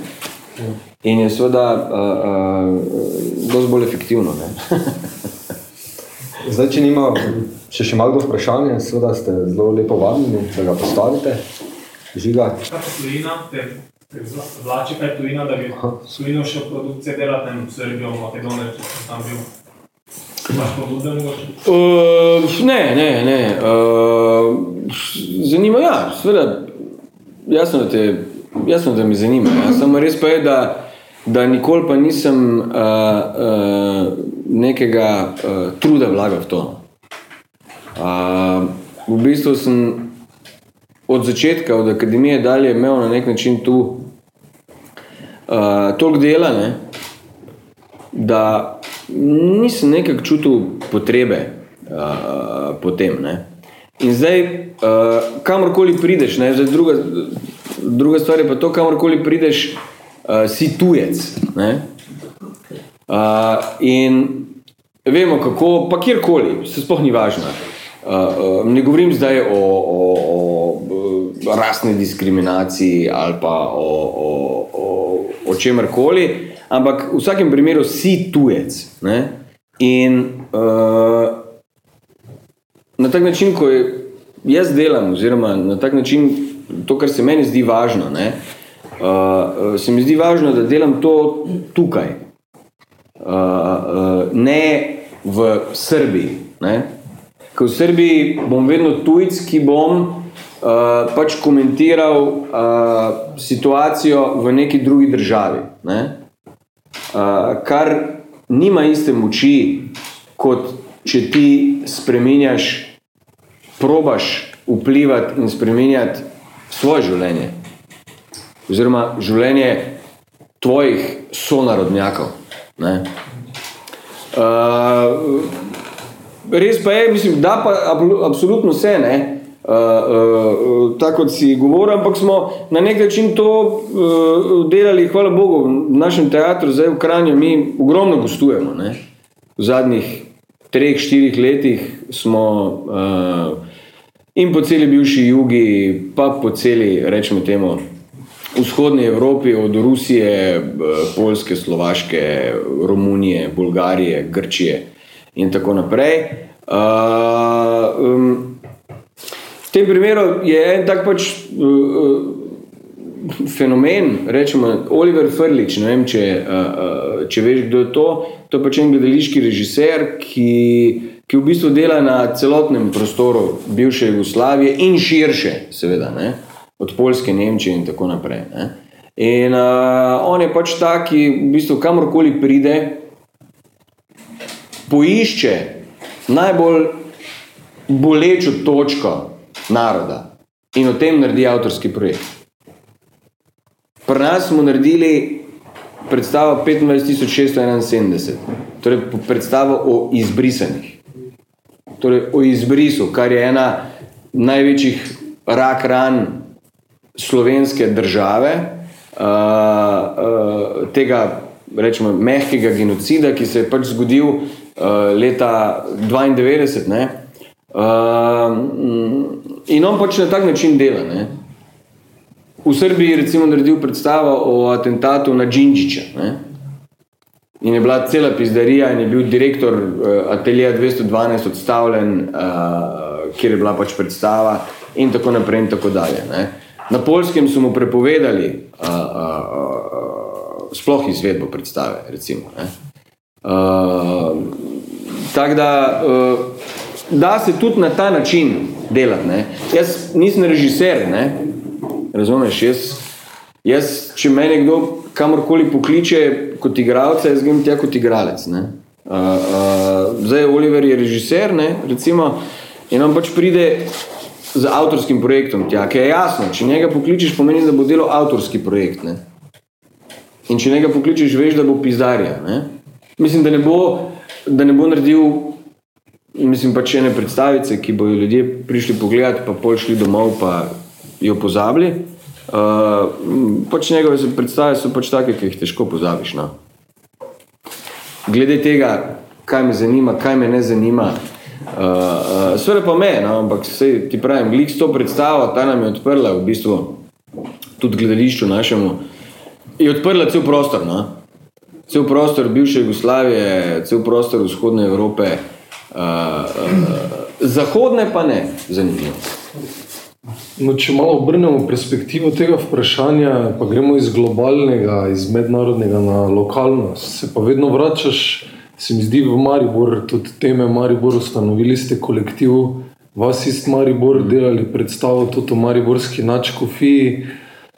In je seveda uh, uh, dosti bolj efektivno. Zdaj, če nima še, še malo vprašanja, seveda ste zelo lepo vabljeni, da ga postavite. Žiga. Kaj pa tujina, te, vlači kaj tujina, da bi tujino še produkcije delati, ne vem, Srbijo, Makedonijo, če sem tam bil. Uh, ne, ne, ne. Uh, zanima me, ja, seveda, jasno, da, te, jasno, da me zanima. Ja. Samo res pa je, da da nikoli pa nisem uh, uh, nekega uh, truda vlagal v to. Uh, v bistvu sem od začetka, od akademije dalje imel na nek način tu uh, toliko dela, ne, da nisem nekako čutil potrebe uh, po tem. Ne. In zdaj, uh, kamorkoli prideš, ne, zdaj druga, druga stvar je pa to, kamorkoli prideš, uh, si tujec. Ne. Uh, in vemo kako, pa kjerkoli, se sploh ni važno. Uh, uh, ne govorim zdaj o, o, o rasni diskriminaciji ali pa o, o, o, o čemerkoli, ampak v vsakem primeru si tujec. Ne? In uh, na tak način, ko jaz delam, oziroma na tak način, to, kar se meni zdi važno, uh, se mi zdi važno, da delam to tukaj, uh, uh, ne v Srbiji. Ne. Ker v Srbiji bom vedno tujc, ki bom uh, pač komentiral uh, situacijo v neki drugi državi. Ne. Uh, kar nima iste moči, kot če ti spremenjaš, probaš vplivati in spremenjati svoje življenje, oziroma življenje tvojih sonarodnjakov. Ne. Uh, res pa je, mislim, da pa absolutno vse, ne, uh, uh, tako kot si govoril, ampak smo na nek način to uh, delali, hvala Bogu, v našem teatru, zdaj v Kranju, mi ogromno gostujemo. Ne. V zadnjih treh, štirih letih smo uh, in po celi bivši jugi, pa po celi, rečemo temu, vzhodni Evropi, od Rusije, Poljske, Slovaške, Romunije, Bolgarije, Grčije in tako naprej. Uh, um, v tem primeru je en tak pač uh, fenomen, rečemo Oliver Frlič, ne vem, če, uh, če veš, kdo je to, to je pač en gledališki režiser, ki, ki v bistvu dela na celotnem prostoru bivše Jugoslavije in širše, seveda, ne, od Poljske, Nemčije in tako naprej. Ne. In uh, on je pač ta, ki v bistvu kamorkoli pride, poišče najbolj bolečo točko naroda in o tem naredi avtorski projekt. Pri nas smo naredili predstavo 25.671, torej predstavo o izbrisanih. Torej o izbrisu, kar je ena največjih rak ran slovenske države, uh, uh, tega rečemo mehkega genocida, ki se je pač zgodil uh, leta 92. Ne? Uh, in on pač na tak način dela. Ne? V Srbiji je recimo naredil predstavo o atentatu na Džinžiča. Ne? In je bila cela pizdarija in je bil direktor uh, atelija 212 odstavljen, uh, kjer je bila pač predstava in tako naprej in tako dalje. Ne? Na Polskem so mu prepovedali uh, uh, uh, sploh izvedbo predstave, recimo. Ne? Uh, tako da, uh, da se tudi na ta način delati. Ne? Jaz nisem režiser, ne? razumeš, jaz, jaz, če me nekdo kamorkoli pokliče kot igralca, jaz grem tja kot igralec. Ne? Uh, uh, zdaj Oliver je režiser, ne? recimo, in on pač pride z avtorskim projektom tja, ki je jasno, če njega pokličeš, pomeni, da bo delo avtorski projekt. Ne? In če njega pokličeš, veš, da bo pizdarja. Ne? Mislim, da ne bo, da ne bo naredil mislim pač ene predstavice, ki bojo ljudje prišli pogledati, pa pol šli domov, pa jo pozabili. Uh, pač njegove predstave so pač take, ki jih težko pozabiš. No? Glede tega, kaj me zanima, kaj me ne zanima, Uh, uh, Sveda pa me, no, ampak sej, ti pravim, glik s to predstavo, ta nam je odprla v bistvu tudi gledališču našemu, je odprla cel prostor, no. Cel prostor bivše Jugoslavije, cel prostor vzhodne Evrope, uh, uh, zahodne pa ne, zanimivo. No, če malo obrnemo perspektivo tega vprašanja, pa gremo iz globalnega, iz mednarodnega na lokalno, se pa vedno vračaš se mi zdi v Maribor, tudi teme Maribor, ustanovili ste kolektiv, vas ist Maribor, delali predstavo tudi o Mariborski načkofiji.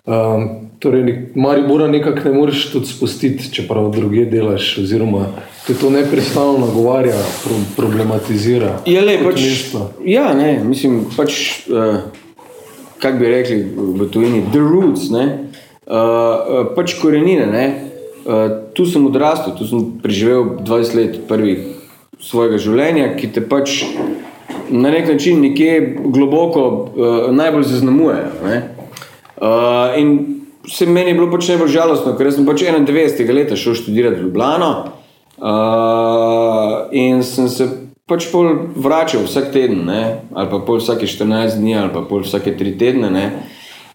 Um, torej, nek- Maribora nekako ne moreš tudi spustiti, čeprav druge delaš, oziroma te to neprestano nagovarja, pro, problematizira. Je le, kot pač, mesto. ja, ne, mislim, pač, uh, kako bi rekli v tujini, the roots, ne, uh, uh, pač korenine, ne, uh, tu sem odrastel, tu sem preživel 20 let prvih svojega življenja, ki te pač na nek način nekje globoko uh, najbolj zaznamujejo, ne. Uh, in se meni je bilo pač najbolj žalostno, ker sem pač 91. leta šel študirati v Ljubljano uh, in sem se pač pol vračal vsak teden, ne? ali pa pol vsake 14 dni, ali pa pol vsake 3 tedne. Ne?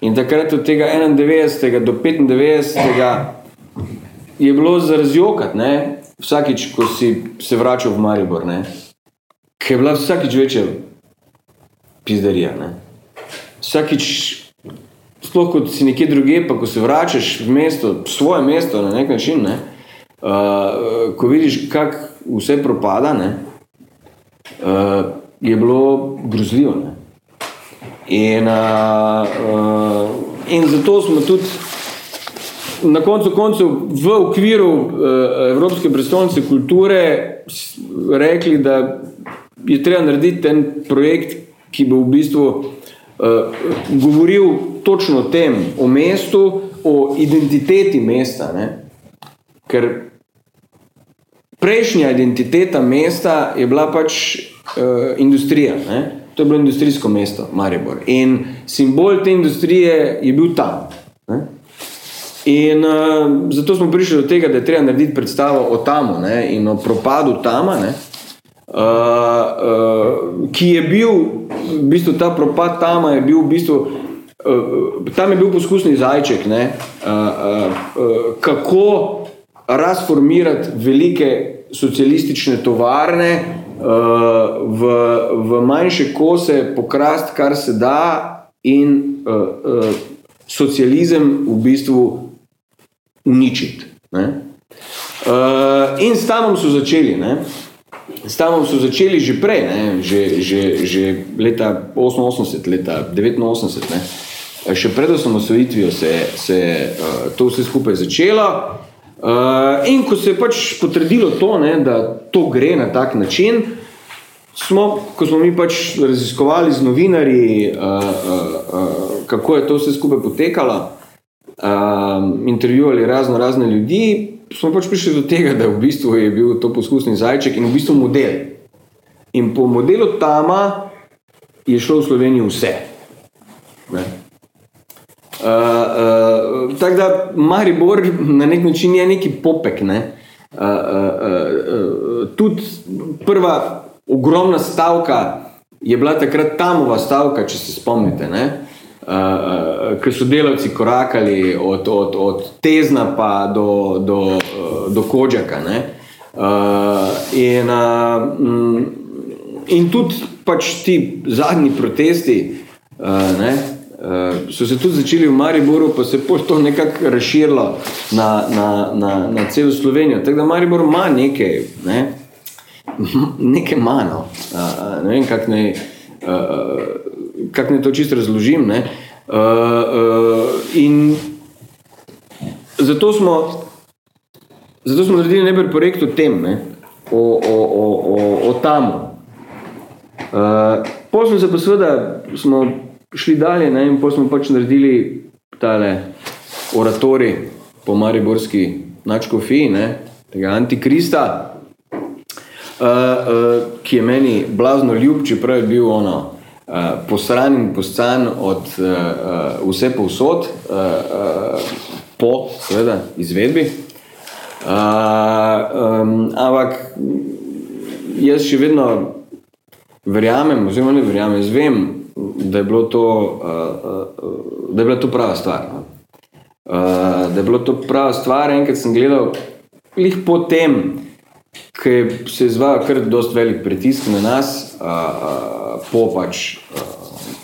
In takrat od tega 91. do 95. je bilo za razjokat, ne? vsakič, ko si se vračal v Maribor, ne? ker je bila vsakič večja pizdarija. Ne? Vsakič sploh kot si nekje druge, pa ko se vračaš v mesto, v svoje mesto na nek način, ne, uh, ko vidiš, kako vse propada, ne, uh, je bilo grozljivo. Ne. In, uh, uh, in zato smo tudi na koncu koncev v okviru uh, Evropske prestolnice kulture rekli, da je treba narediti en projekt, ki bo v bistvu uh, govoril točno o tem, o mestu, o identiteti mesta. Ne? Ker prejšnja identiteta mesta je bila pač uh, industrija. Ne? To je bilo industrijsko mesto, Maribor. In simbol te industrije je bil tam. In uh, zato smo prišli do tega, da je treba narediti predstavo o Tamu ne, in o propadu Tama, ne, uh, uh, ki je bil, v bistvu ta propad Tama je bil v bistvu, uh, tam je bil poskusni zajček, ne, uh, uh, uh, kako razformirati velike socialistične tovarne uh, v, v manjše kose, pokrast, kar se da, in uh, uh, socializem v bistvu uničiti. Ne? Uh, in s tamom so začeli. Ne? S tamom so začeli že prej, ne? že, že, že leta 88, leta 89. Ne? Še pred osamosvojitvijo se, se uh, to vse skupaj začelo. Uh, in ko se je pač potrdilo to, ne, da to gre na tak način, smo, ko smo mi pač raziskovali z novinarji, uh, uh, uh, kako je to vse skupaj potekalo, um, intervjuvali razno razne ljudi, smo pač prišli do tega, da v bistvu je bil to poskusni zajček in v bistvu model. In po modelu Tama je šlo v Sloveniji vse. Uh, uh, tako da Maribor na nek način je neki popek. Ne? Uh, uh, uh, tudi prva ogromna stavka je bila takrat Tamova stavka, če se spomnite. Ne? Uh, ker so delavci korakali od, od, od Tezna pa do, do, do Kođaka. Ne? Uh, in, uh, in tudi pač ti zadnji protesti uh, ne, uh, so se tudi začeli v Mariboru, pa se je to nekako razširilo na, na, na, na celo Slovenijo. Tako da Maribor ima nekaj, ne, nekaj mano. Uh, ne vem, kako naj, uh, kak naj to čisto razložim. Ne. Uh, uh, in zato smo Zato smo naredili najbolj projekt o tem, ne? o, o, o, o, o tamu. Uh, Potem smo se pa seveda šli dalje ne? in potem smo pač naredili tale oratori po Mariborski načkofiji, ne? tega antikrista, uh, uh, ki je meni blazno ljub, čeprav je bil ono posran in poscan od uh, vse povsod, uh, uh, po seveda izvedbi. Uh, um, ampak jaz še vedno verjamem, oziroma ne verjamem, jaz vem, da je, bilo to, uh, uh, da je bila to prava stvar. Uh, da je bilo to prava stvar, enkrat sem gledal, lih po tem, ki se je izvajal kar dost velik pritisk na nas, uh, uh, po pač uh,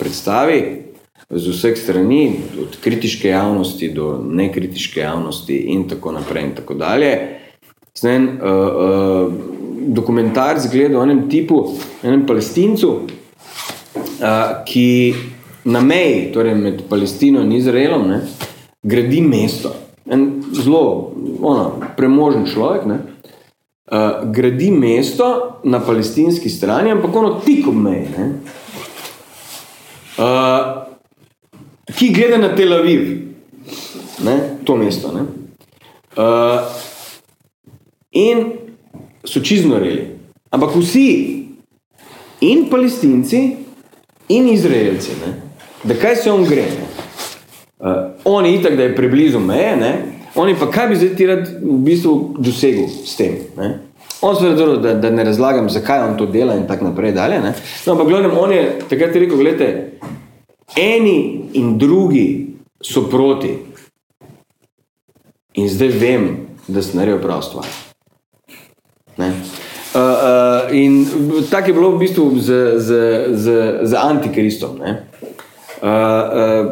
predstavi, z vseh strani, od kritiške javnosti do nekritiške javnosti in tako naprej in tako. Sem en uh, uh, dokumentarc gledal o enem tipu, enem palestincu, uh, ki na meji, torej med Palestino in Izraelom, ne, gradi mesto. En zelo premožen človek, ne, uh, gradi mesto na palestinski strani, ampak ono tik ob meji, ne, uh, ki gleda na Tel Aviv, ne, to mesto. Ne. Uh, in so čiznoreli. Ampak vsi, in palestinci, in izraelci, ne, da kaj se on gre. Ne. Uh, on je itak, da je preblizu meje, ne, on je pa kaj bi zdaj ti rad v bistvu dosegel s tem. Ne. On seveda, da, da ne razlagam, zakaj on to dela in tako naprej dalje. Ne. No, ampak gledam, on je takrat rekel, gledajte, eni in drugi so proti. In zdaj vem, da sem naredil prav stvar. Ne. Uh, uh, in tako je bilo v bistvu z, z, z, z antikristom. Uh, uh,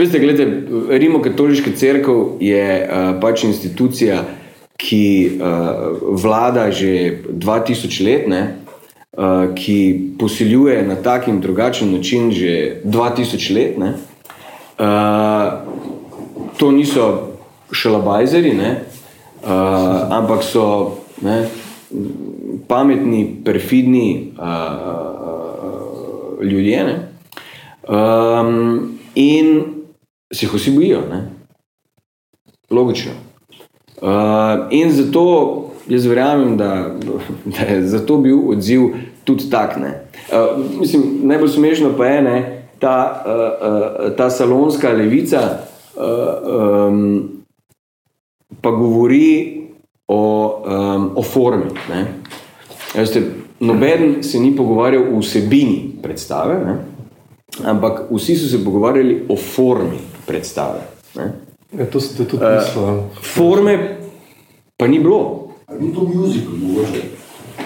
veste, gledajte, Rimokatoliška crkva je uh, pač institucija, ki uh, vlada že 2000 let, ne, uh, ki posiljuje na tak in drugačen način že 2000 let. Ne. Uh, to niso šalabajzeri, ne, uh, ampak so ne, pametni, perfidni uh, ljudje. Ne, um, in se jih vsi bojijo. Ne. Logično. Uh, in zato jaz verjamem, da, da je zato bil odziv tudi tak. Ne. Uh, mislim, najbolj smešno pa je ne, ta, uh, uh, ta salonska levica, uh, um, pa govori o, um, o formi. Veste, noben se ni pogovarjal o vsebini predstave, ne, ampak vsi so se pogovarjali o formi predstave. Ne. Ja, to ste tudi Eh, mislili. Forme pa ni bilo, Ali ni to muzikal, mogoče?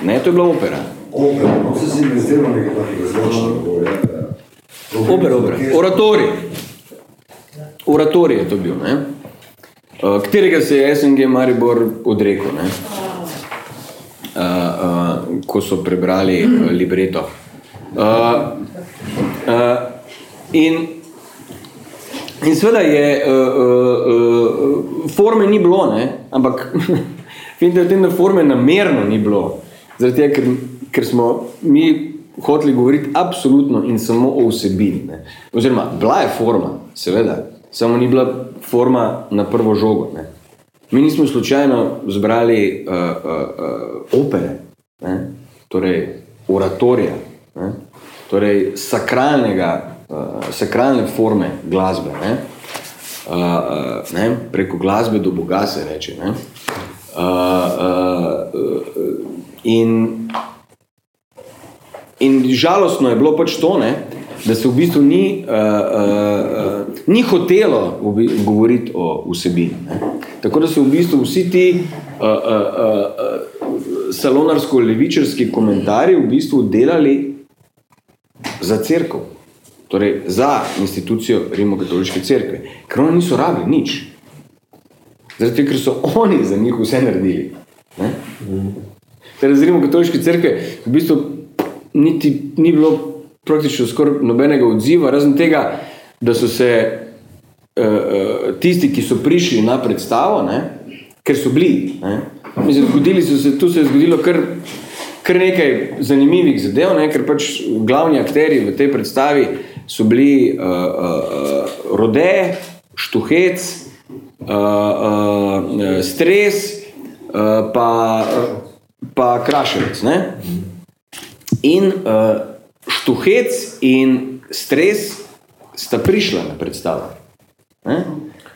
ne, to je bila opera. Opera, no se si mi zdelo nekaj takega zvočnega. ja, Opera, opera. Oratori. Oratori je to bil, ne? Uh, katerega se je SNG Maribor odrekel, ne? Uh, uh, ko so prebrali uh, libreto. Uh, uh, in In seveda je, uh, uh, uh, forme ni bilo, ne? ampak vidite, v tem, da forme namerno ni bilo. Zaradi tega, ker, ker smo mi hoteli govoriti absolutno in samo o vsebini. Ne? Oziroma, bila je forma, seveda, samo ni bila forma na prvo žogo. Ne? Mi nismo slučajno zbrali uh, uh, uh, opere, ne? torej oratorija, ne? torej sakralnega, uh, sakralne forme glasbe. Ne? Uh, uh, ne? Preko glasbe do Boga se reče. Ne? Uh, uh, uh, in, in žalostno je bilo pač to, ne? da se v bistvu ni, uh, uh, uh, ni hotelo govoriti o vsebini. Ne? Tako da so v bistvu vsi ti uh, uh, uh, salonarsko-levičarski komentarji v bistvu delali za crkvo, torej za institucijo Rimokatoliške cerkve, ker oni niso rabili nič. Tega, ker so oni za njih vse naredili. Torej, z Rimokatoliške cerkve v bistvu niti ni bilo praktično skoraj nobenega odziva, razen tega, da so se uh, uh, tisti, ki so prišli na predstavo, ne, ker so bili. Ne, mislim, zgodili so se, tu se je zgodilo kar, kar nekaj zanimivih zadev, ne, ker pač glavni akteri v tej predstavi so bili uh, uh, Rode, Štuhec, uh, uh, Stres, uh, pa, pa Kraševec. Ne. In uh, Štuhec in Stres sta prišla na predstavo. Ne?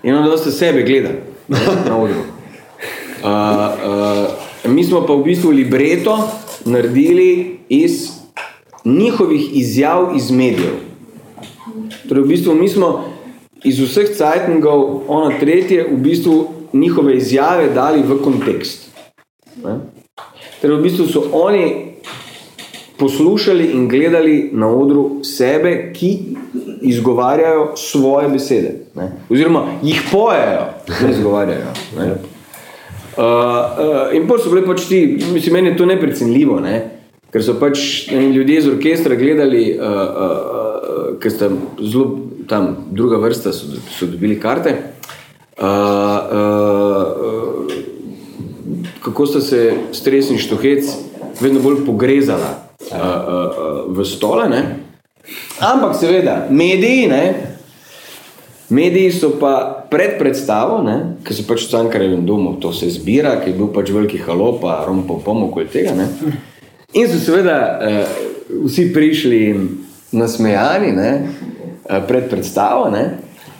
In onda sta sebe gledali ne, na odru. Uh, uh, mi smo pa v bistvu libreto naredili iz njihovih izjav iz medijev. Torej, v bistvu mi smo iz vseh cajtningov, ono tretje, v bistvu njihove izjave dali v kontekst. Ne? Torej, v bistvu so oni poslušali in gledali na odru sebe, ki izgovarjajo svoje besede. Ne? Oziroma jih pojejo, ne izgovarjajo. Ne? Uh, uh, in potem so bili pač ti, mislim, meni je to neprecenljivo, ne? ker so pač ne, ljudje iz orkestra gledali, uh, uh, ker sta zelo tam druga vrsta so, so dobili karte. Uh, uh, kako sta se stres in štohec vedno bolj pogrezala uh, uh, uh, v stole. Ne? Ampak seveda, mediji, ne? mediji so pa pred predstavo, ki so pač v Cankarevem domu, to se zbira, ki je bil pač veliki halopa, rompo pomo okoli tega. Ne? In so seveda uh, vsi prišli nasmejani ne? uh, pred predstavo. Ne?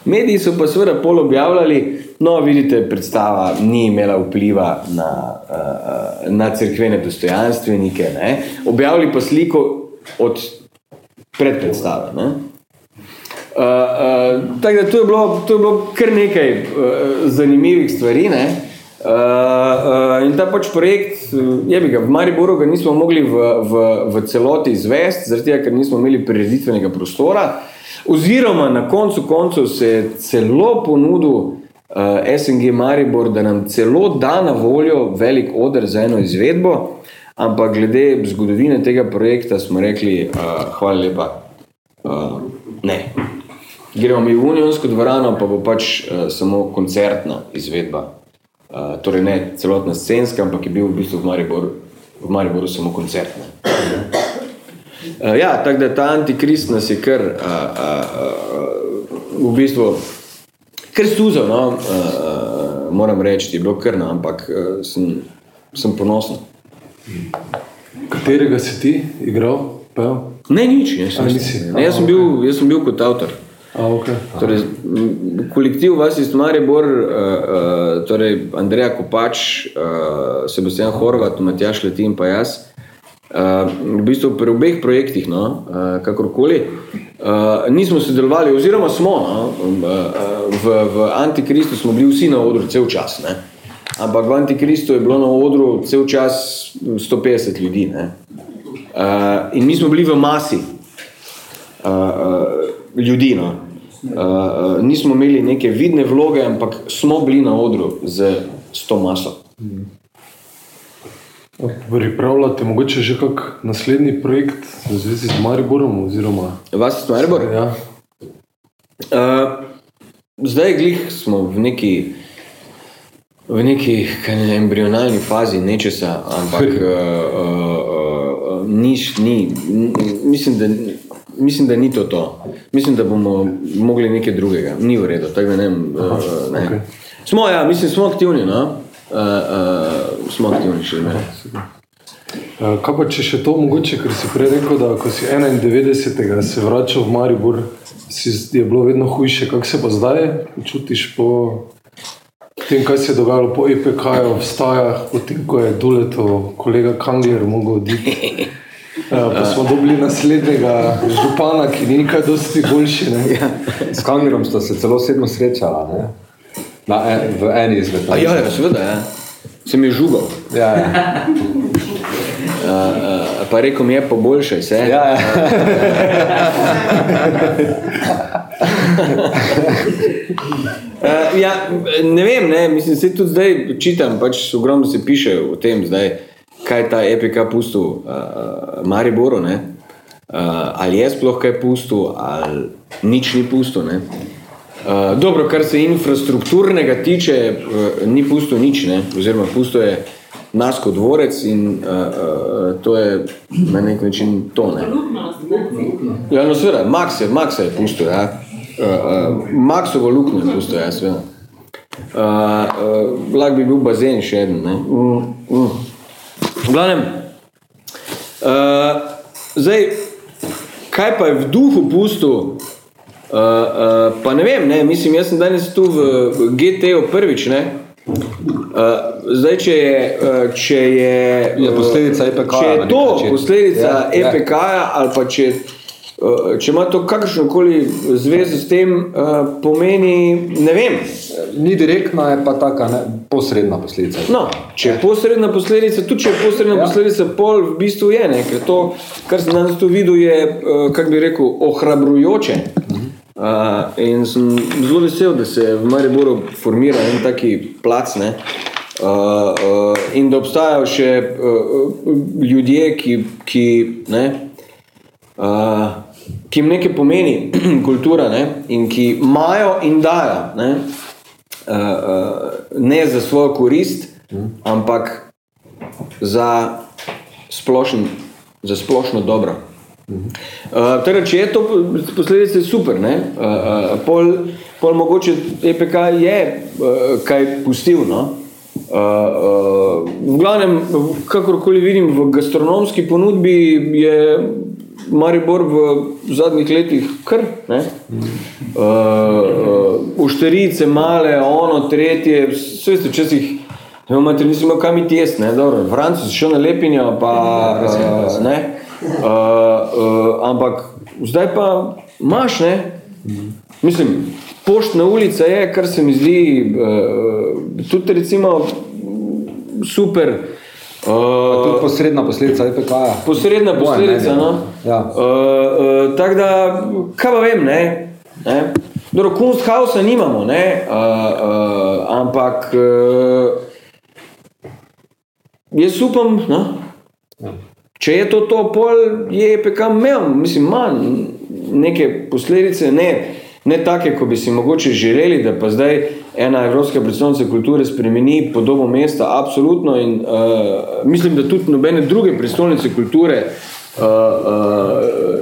Mediji so pa seveda pol objavljali, no, vidite, predstava ni imela vpliva na, uh, na crkvene dostojanstvenike. Ne? Objavili pa sliko od predpredstave. Ne? Uh, uh, tako da to je, bilo, to je bilo kar nekaj uh, zanimivih stvari. Ne? Uh, uh, in ta pač projekt, je bi ga v Mariboru, ga nismo mogli v, v, v celoti izvesti, zaradi tega, ker nismo imeli prireditvenega prostora. Oziroma, na koncu koncev se je celo ponudil uh, SNG Maribor, da nam celo da na voljo velik oder za eno izvedbo, ampak glede zgodovine tega projekta smo rekli, uh, hvala lepa, uh, ne. Gremo mi v Unionsko dvorano, pa bo pač uh, samo koncertna izvedba. Uh, torej ne celotna scenska, ampak je bil v bistvu v Mariboru, v Mariboru samo koncertna. Uh, ja, tako da ta antikrist nas je kar uh, uh, v bistvu kar stuzal, no? uh, uh, moram reči, je bilo kar, no? ampak uh, sem, sem ponosen. Katerega si ti igral? Pel? Ne, nič, jaz, A, sem, nisi? ne, jaz, sem bil, jaz sem bil kot avtor. A, okay. Torej, kolektiv vas iz Maribor, uh, torej Andreja Kopač, uh, Sebastian Horvat, Matjaš Letin pa jaz, uh, v bistvu pri obeh projektih, no, uh, kakorkoli, uh, nismo sodelovali, oziroma smo, no, uh, v, v Antikristu smo bili vsi na odru cel čas, ne. Ampak v Antikristu je bilo na odru cel čas 150 ljudi, ne. Uh, in mi smo bili v masi uh, uh, ljudi. No. Uh, nismo imeli neke vidne vloge, ampak smo bili na odru z to maso. Pripravljate mogoče že kak naslednji projekt v zvezi z Mariborom? Oziroma, Vas je Maribor? ja, Uh, zdaj glih smo v neki, v neki ne, embrionalni fazi nečesa, ampak uh, uh, uh, niš, ni, n- mislim, da, mislim, da ni to to. Mislim, da bomo mogli nekaj drugega. Ni v redu, ne. vem, Uh, ne. okej. Smo, ja, mislim, smo aktivni, no? Uh, uh, smo aktivni še vedno. Eh, Kaj pa če še to mogoče, ker si prej rekel, da ko si 91. se vračal v Maribor, si, je bilo vedno hujše. Kako se pa zdaj čutiš po tem, kaj se je dogajalo po EPK-ju, v stajah, potem ko je Duleto, kolega Kangler, mogel oditi. Uh, pa smo dobili naslednjega župana, ki ni kaj dosti boljši. Ne? Ja. S Kangerom sta se celo sedmo srečala, ne? Na, en, v eni izmed ja, ja, seveda, ja. Sem je žugal. ja, ja. Uh, uh, pa rekel mi je, poboljšaj se. ja, ja. Uh, ja, ne vem, ne, mislim, se tudi zdaj čitam, pač ogromno se piše o tem, zdaj, kaj ta EPK pustil uh, Mariboru, ne, uh, ali je sploh kaj pustil, ali nič ni pustil. Ne. Uh, dobro, kar se infrastrukturnega tiče, uh, ni pustil nič, ne, oziroma pustil je nas kot dvorec in uh, uh, to je na nek način to. Ne. Ja, no, seveda, Max je, Max je pustil, ja. Uh, uh, Maxovo luknjo je pustil, ja, seveda. Uh, uh, lahko bi bil bazen še eden, ne. Mm, mm. V glavnem, uh, zdaj, kaj pa je v duhu pustil, uh, uh, pa ne vem, ne, mislim, jaz sem danes tu v GT-u prvič, ne. Uh, zdaj, če je, uh, če je, Je posledica EPK-ja Če je to posledica Ja, ja. EPK-ja, ali pa če, če ima to kakršno koli zvezo s tem, uh, pomeni, ne vem. Ni direktna, je pa taka ne, posredna posledica. No, če je posredna posledica, tudi če je posredna ja. posledica, pol v bistvu je, ne, ker to, kar sem danes tu videl, je, uh, kako bi rekel, ohrabrujoče. Uh, in sem zelo vesel, da se v Mariboru formira en taki plac, ne, uh, uh, in da obstajajo še uh, ljudje, ki, ki ne, uh, ki jim nekaj pomeni, kultura, ne, in ki imajo in dajo, ne, uh, uh, ne za svojo korist, ampak za, splošen, za splošno dobro. Uh, torej, če je to posledice, je super. Ne? Uh, uh, pol, pol mogoče EPK je uh, kaj pustil. No? Uh, uh, v glavnem, kakorkoli vidim, v gastronomski ponudbi je Maribor v zadnjih letih kar. Ne? Uh, ušterice, male, ono, tretje, vse veste, včasih. Ne, imate, nisem imel kam iti jesti, dobro, Francuz, šel na lepinjo, pa, uh, ne, uh, uh, ampak zdaj pa imaš, ne, mislim, poštna ulica je, kar se mi zdi, uh, tudi recimo super, Tudi uh, posredna posledica EPK-ja. posredna Moje posledica, mnenje, no. Ja. Uh, uh, tako da, kaj pa vem, ne, ne, dobro, Kunsthausa nimamo, ne, uh, uh, ampak uh, jaz upam, no, če je to to, pol je EPK imel, mislim, manj neke posledice, ne, ne take, ko bi si mogoče želeli, da pa zdaj ena evropska predstavnica kulture spremeni podobo mesta, absolutno in uh, mislim, da tudi nobene druge prestolnice kulture uh, uh,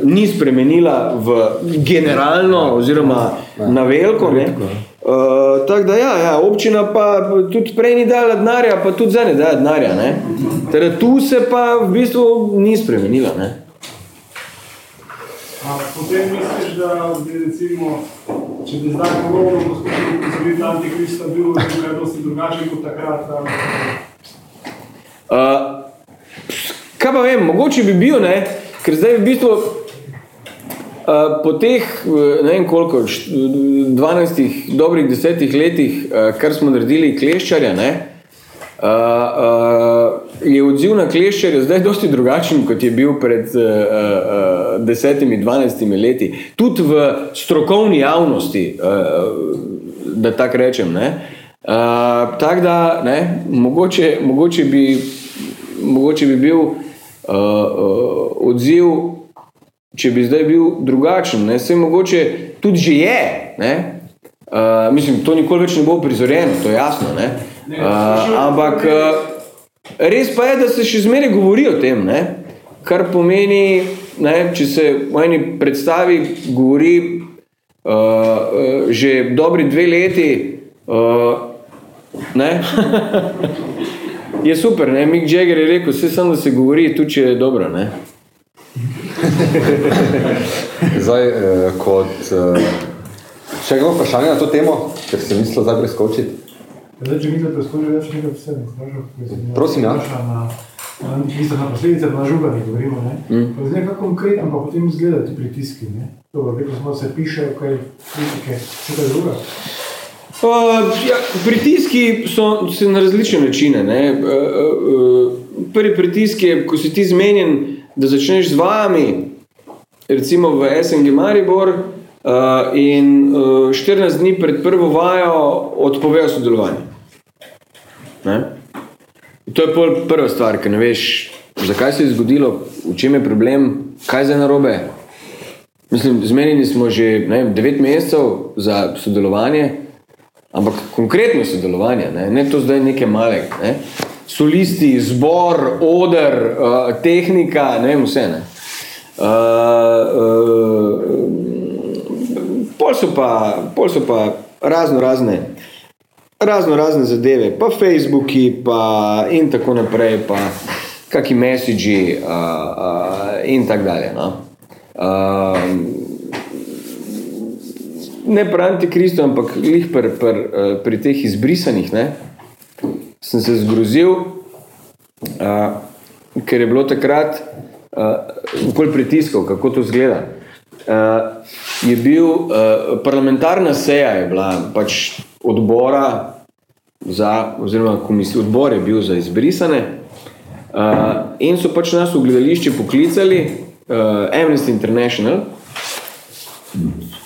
ni spremenila v generalno oziroma na veliko, ne. Uh, tako da ja, ja, občina pa tudi prej ni dala denarja, pa tudi zdaj ne daje denarja. Teda tu se pa v bistvu ni spremenila, ne. A potem misliš, da bi recimo, če bi zdaj ponovno poskušali upozoriti antikrista, bil tukaj dosti drugačen kot takrat? Uh, kaj pa vem, mogoče bi bil, ne, ker zdaj v bistvu uh, po teh, ne vem koliko, št- 12, dobrih desetih letih, uh, kar smo naredili kleščarja, ne, uh, je odziv na kleščarja zdaj dosti drugačen, kot je bil pred uh, uh, desetimi, dvanajstimi leti. Tudi v strokovni javnosti, uh, da tako rečem, ne. Uh, tako da, ne, mogoče, mogoče bi mogoče bi bil uh, uh, odziv, če bi zdaj bil drugačen. Ne? Sej mogoče tudi že je. Ne? Uh, mislim, to nikoli več ne bo prizorjeno, to je jasno. Ne? Uh, ampak uh, res pa je, da se še zmeraj govori o tem, ne? kar pomeni, ne, če se v eni predstavi govori uh, uh, že dobri dve leti, uh, je super, ne? Mick Jagger je rekel, vse samo da se govori, tudi če je dobro, ne? Zdaj, eh, kot eh, še eno vprašanje na to temo, ker sem mislil zdaj preskočiti. Zdaj, če mi da preskoči več nekaj posebnih, Prosim, ja. Na, na, mislim, na posledice, pa na žuganje govorimo, ne? Mm. Zdaj, kako konkretno pa potem izgledajo ti pritiski, ne? Dobro, rekel smo, se piše, kaj kritike, še kaj druga. Uh, ja, pritiski so se na različne načine. Ne? Uh, uh, prvi pritisk je, ko si ti zmenjen, da začneš z vami, recimo v SNG Maribor, uh, in uh, 14 dni pred prvo vajo odpovejo sodelovanje. Ne? To je prva stvar, ker ne veš, zakaj se je zgodilo, v čem je problem, kaj je narobe. Mislim, zmenjeni smo že vem, 9 mesecev za sodelovanje, ampak konkretno sodelovanje, ne, ne to zdaj neke male, ne. solisti, zbor, oder, uh, tehnika, ne vem vse. Ne. Uh, uh, pol, so pa, pol so pa razno razne, razno razne zadeve, pa Facebooki, pa in tako naprej, pa kaki messagi uh, uh, in tako dalje. No. Uh, ne pri antikristu, ampak lih pri, pri, pri teh izbrisanih, ne, sem se zgrozil, uh, ker je bilo takrat uh, okoli pritiskov, kako to zgleda. Uh, je bil, uh, parlamentarna seja je bila pač odbora za, oziroma komisij, odbor je bil za izbrisane uh, in so pač nas v gledališče poklicali, uh, Amnesty International,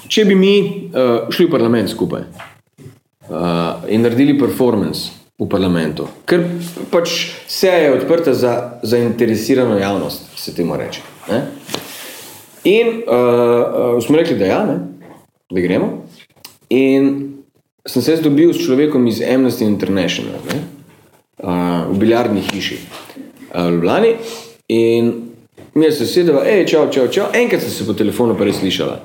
če bi mi uh, šli v parlament skupaj uh, in naredili performance v parlamentu, ker pač seja je odprta za zainteresirano javnost, se temu reče. Ne? In uh, uh, smo rekli, da ja, ne, da gremo. In sem se dobil s človekom iz Amnesty International ne, uh, v biljardni hiši uh, v Ljubljani. In mi je sosedova, hej, čau, čau, čau, enkrat sem se po telefonu pa res slišala.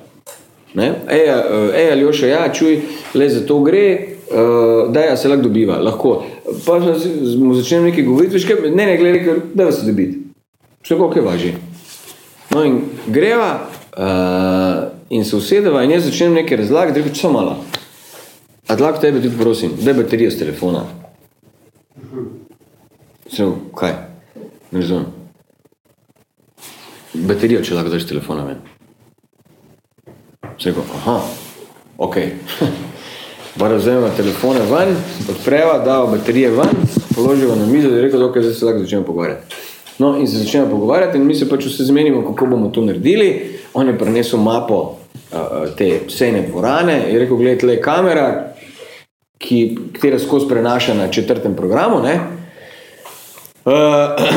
Ne? Ej, uh, ej, Aljoša, ja, čuj, le za to gre, uh, da ja, se lahko dobiva, lahko. Pa mu začeli nekaj govoriti, veš kaj, ne, ne, gledaj, da se dobiti. Še koliko je važi. No in greva uh, in se usedeva in jaz začnem nekaj razlagati, rekel, samo malo. A lahko tebe tudi prosim, daj baterijo z telefona. Sem, kaj? Ne razumem. Baterijo, če lahko daš telefona ven. Sem rekel, aha, ok. Bara vzamemo telefone ven, odpreva, dava baterije ven, položiva na mizo in je rekel, da okay, zdaj se lahko začnemo pogovarjati. No in se začnemo pogovarjati in mi se pač vse zmenimo, kako bomo to naredili. On je prinesel mapo uh, te sejne dvorane, je rekel, gledaj, tle je kamera, ki, katera skozi prenaša na četrtem programu, ne? Uh,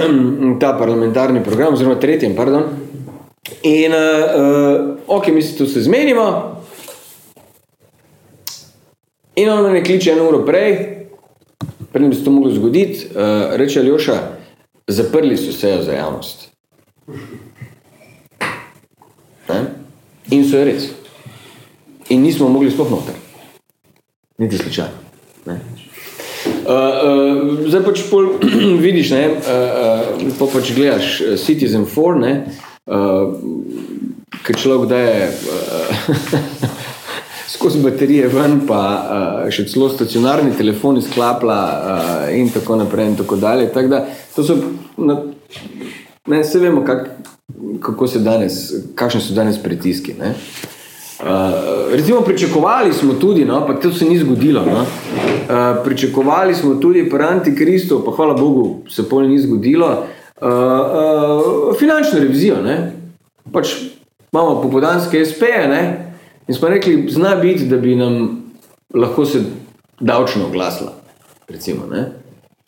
ta parlamentarni program, oziroma tretjem, pardon. In, uh, uh, ok, mi se tu se zmenimo. In on me kliče eno uro prej, preden bi se to moglo zgoditi, uh, reče Aljoša, zaprli so sejo za javnost. Ne? In so je res. In nismo mogli sploh noter. Niti slučajno. ne. Uh, uh, zdaj pač pol, vidiš, ne, uh, uh, pa pač gledaš uh, Citizen 4, ne, uh, ker človek da je uh, skozi baterije ven, pa uh, še celo stacionarni telefon izklapla uh, in tako naprej in tako dalje. Tako da, to so, na, ne, vse vemo, kak, kako se danes, kakšni so danes pritiski. Ne. Uh, recimo pričakovali smo tudi, no, pa to se ni zgodilo, no, uh, pričakovali smo tudi pri Antikristu, pa hvala Bogu se pol ni zgodilo, uh, uh, finančno revizijo. Ne. Pač imamo popodanske SP-je ne, in smo rekli, zna biti, da bi nam lahko se davčno oglasila. Recimo, ne.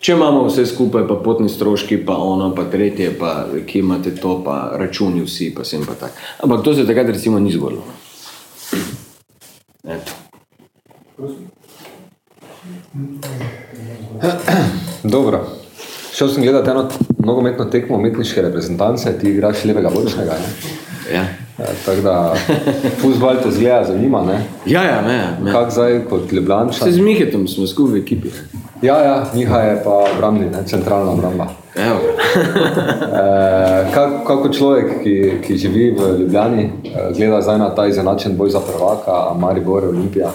Če imamo vse skupaj, pa potni stroški, pa ono, pa tretje, pa ki imate to, pa računi vsi, pa sem pa tak. Ampak to se takrat recimo ni zgodilo. Eto. Dobro. Šel sem gledati eno nogometno tekmo umetniške reprezentance, ti igraš levega bočnega. Ne? Ja. E, tako da futbol te zgleda zanima. Ne? Ja, ja, me, me. Kak zdaj kot? Se z Mihetom smo skupaj v ekipi. ne. Ja, ja, Miha je pa obrambni, centralna obramba. Evo. E, kak, kako človek, ki, ki živi v Ljubljani, e, gleda zdaj na ta izenačen boj za prvaka, a Maribor, Olimpija.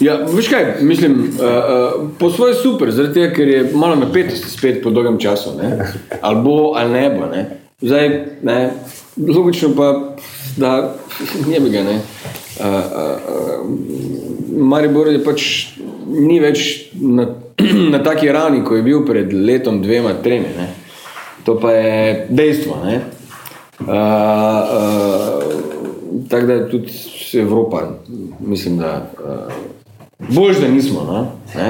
Ja, veš kaj, mislim, uh, uh, po svoje super, zaradi tega, ker je malo napetosti spet po dolgem času, ne? ali bo, ali ne bo. Ne? Zdaj, ne, logično pa, da ne bi ga. Ne? Uh, uh, uh, Maribor je pač ni več na, na taki ravni, kot je bil pred letom, dvema, tremi. Ne? To pa je dejstvo. Ne? Uh, uh, tako da tudi Evropa, mislim, da uh, bolj, da nismo. No? Ne?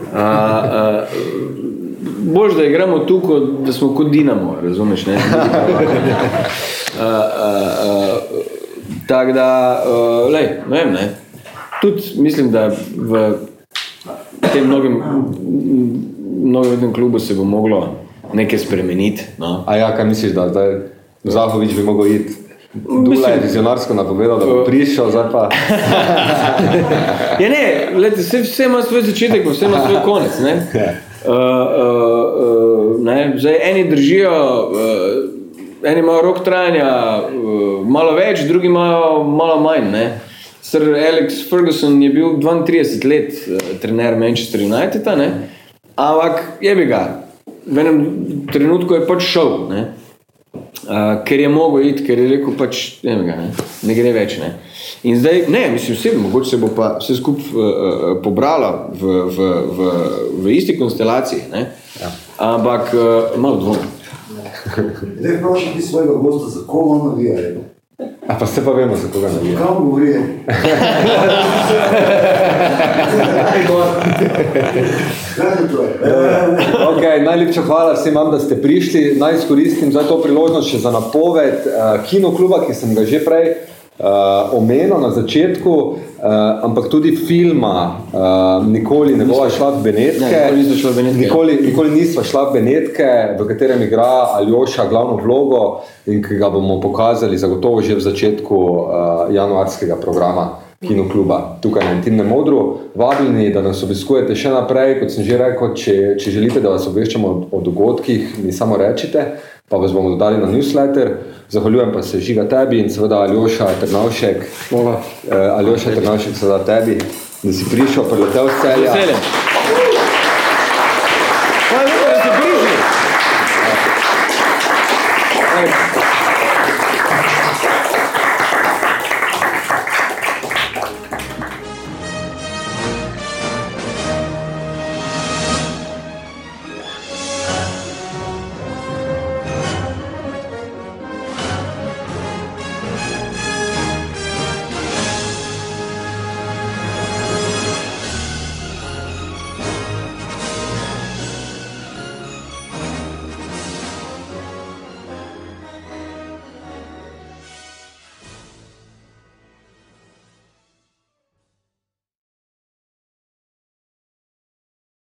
Uh, uh, bolj, da igramo tu, kot, da smo kot Dinamo, razumeš? Ne? Uh, uh, uh, tako da, uh, lej, ne vem, ne. Tudi mislim, da v tem mnogem, mnogem klubu se bo moglo nekaj spremeniti. No? A ja, kaj misliš, da zdaj Zahovič bi mogel iti? Dula je vizionarsko napovedal, da bo prišel, zdaj pa... Ja, ne, lejte, vse, vse ima svoj začetek, vse ima svoj konec. Ne? Uh, uh, uh, ne? Zdaj, eni držijo, uh, eni imajo rok trajanja uh, malo več, drugi imajo malo manj. Ne? Sir Alex Ferguson je bil 32 let uh, trener Manchester Uniteda, ampak je bi ga. V enem trenutku je pač šel, ne? Uh, ker je mogel iti, ker je rekel, pač, ne, vem ga, ne, ne gre več. Ne. In zdaj, ne, mislim, vse, mogoče se bo pa vse skupaj uh, pobralo v, v, v, v isti konstelaciji, ne. Ja. ampak uh, malo dvomim. Zdaj vprašaj ti svojega gosta, za koga on navija. A pa se pa vemo, za koga navija. Kam govori? Okay, najlepša hvala vsem vam, da ste prišli. Naj izkoristim zdaj to priložnost še za napoved uh, kinokluba, ki sem ga že prej uh, omenil na začetku, uh, ampak tudi filma uh, Nikoli ne bova šla v Benetke. Ne, nikoli šla v Benetke. Nikoli, nikoli nisva šla v Benetke, v katerem igra Aljoša glavno vlogo in ki ga bomo pokazali zagotovo že v začetku uh, januarskega programa kinokluba tukaj na Intimnem modru. Vabljeni, da nas obiskujete še naprej, kot sem že rekel, če, če želite, da vas obveščamo o, o dogodkih, mi samo rečite, pa vas bomo dodali na newsletter. Zahvaljujem pa se Žiga tebi in seveda Aljoša Trnavšek. Hvala. Uh, Aljoša Trnavšek, seveda tebi, da si prišel, priletel z celja. Veseljem.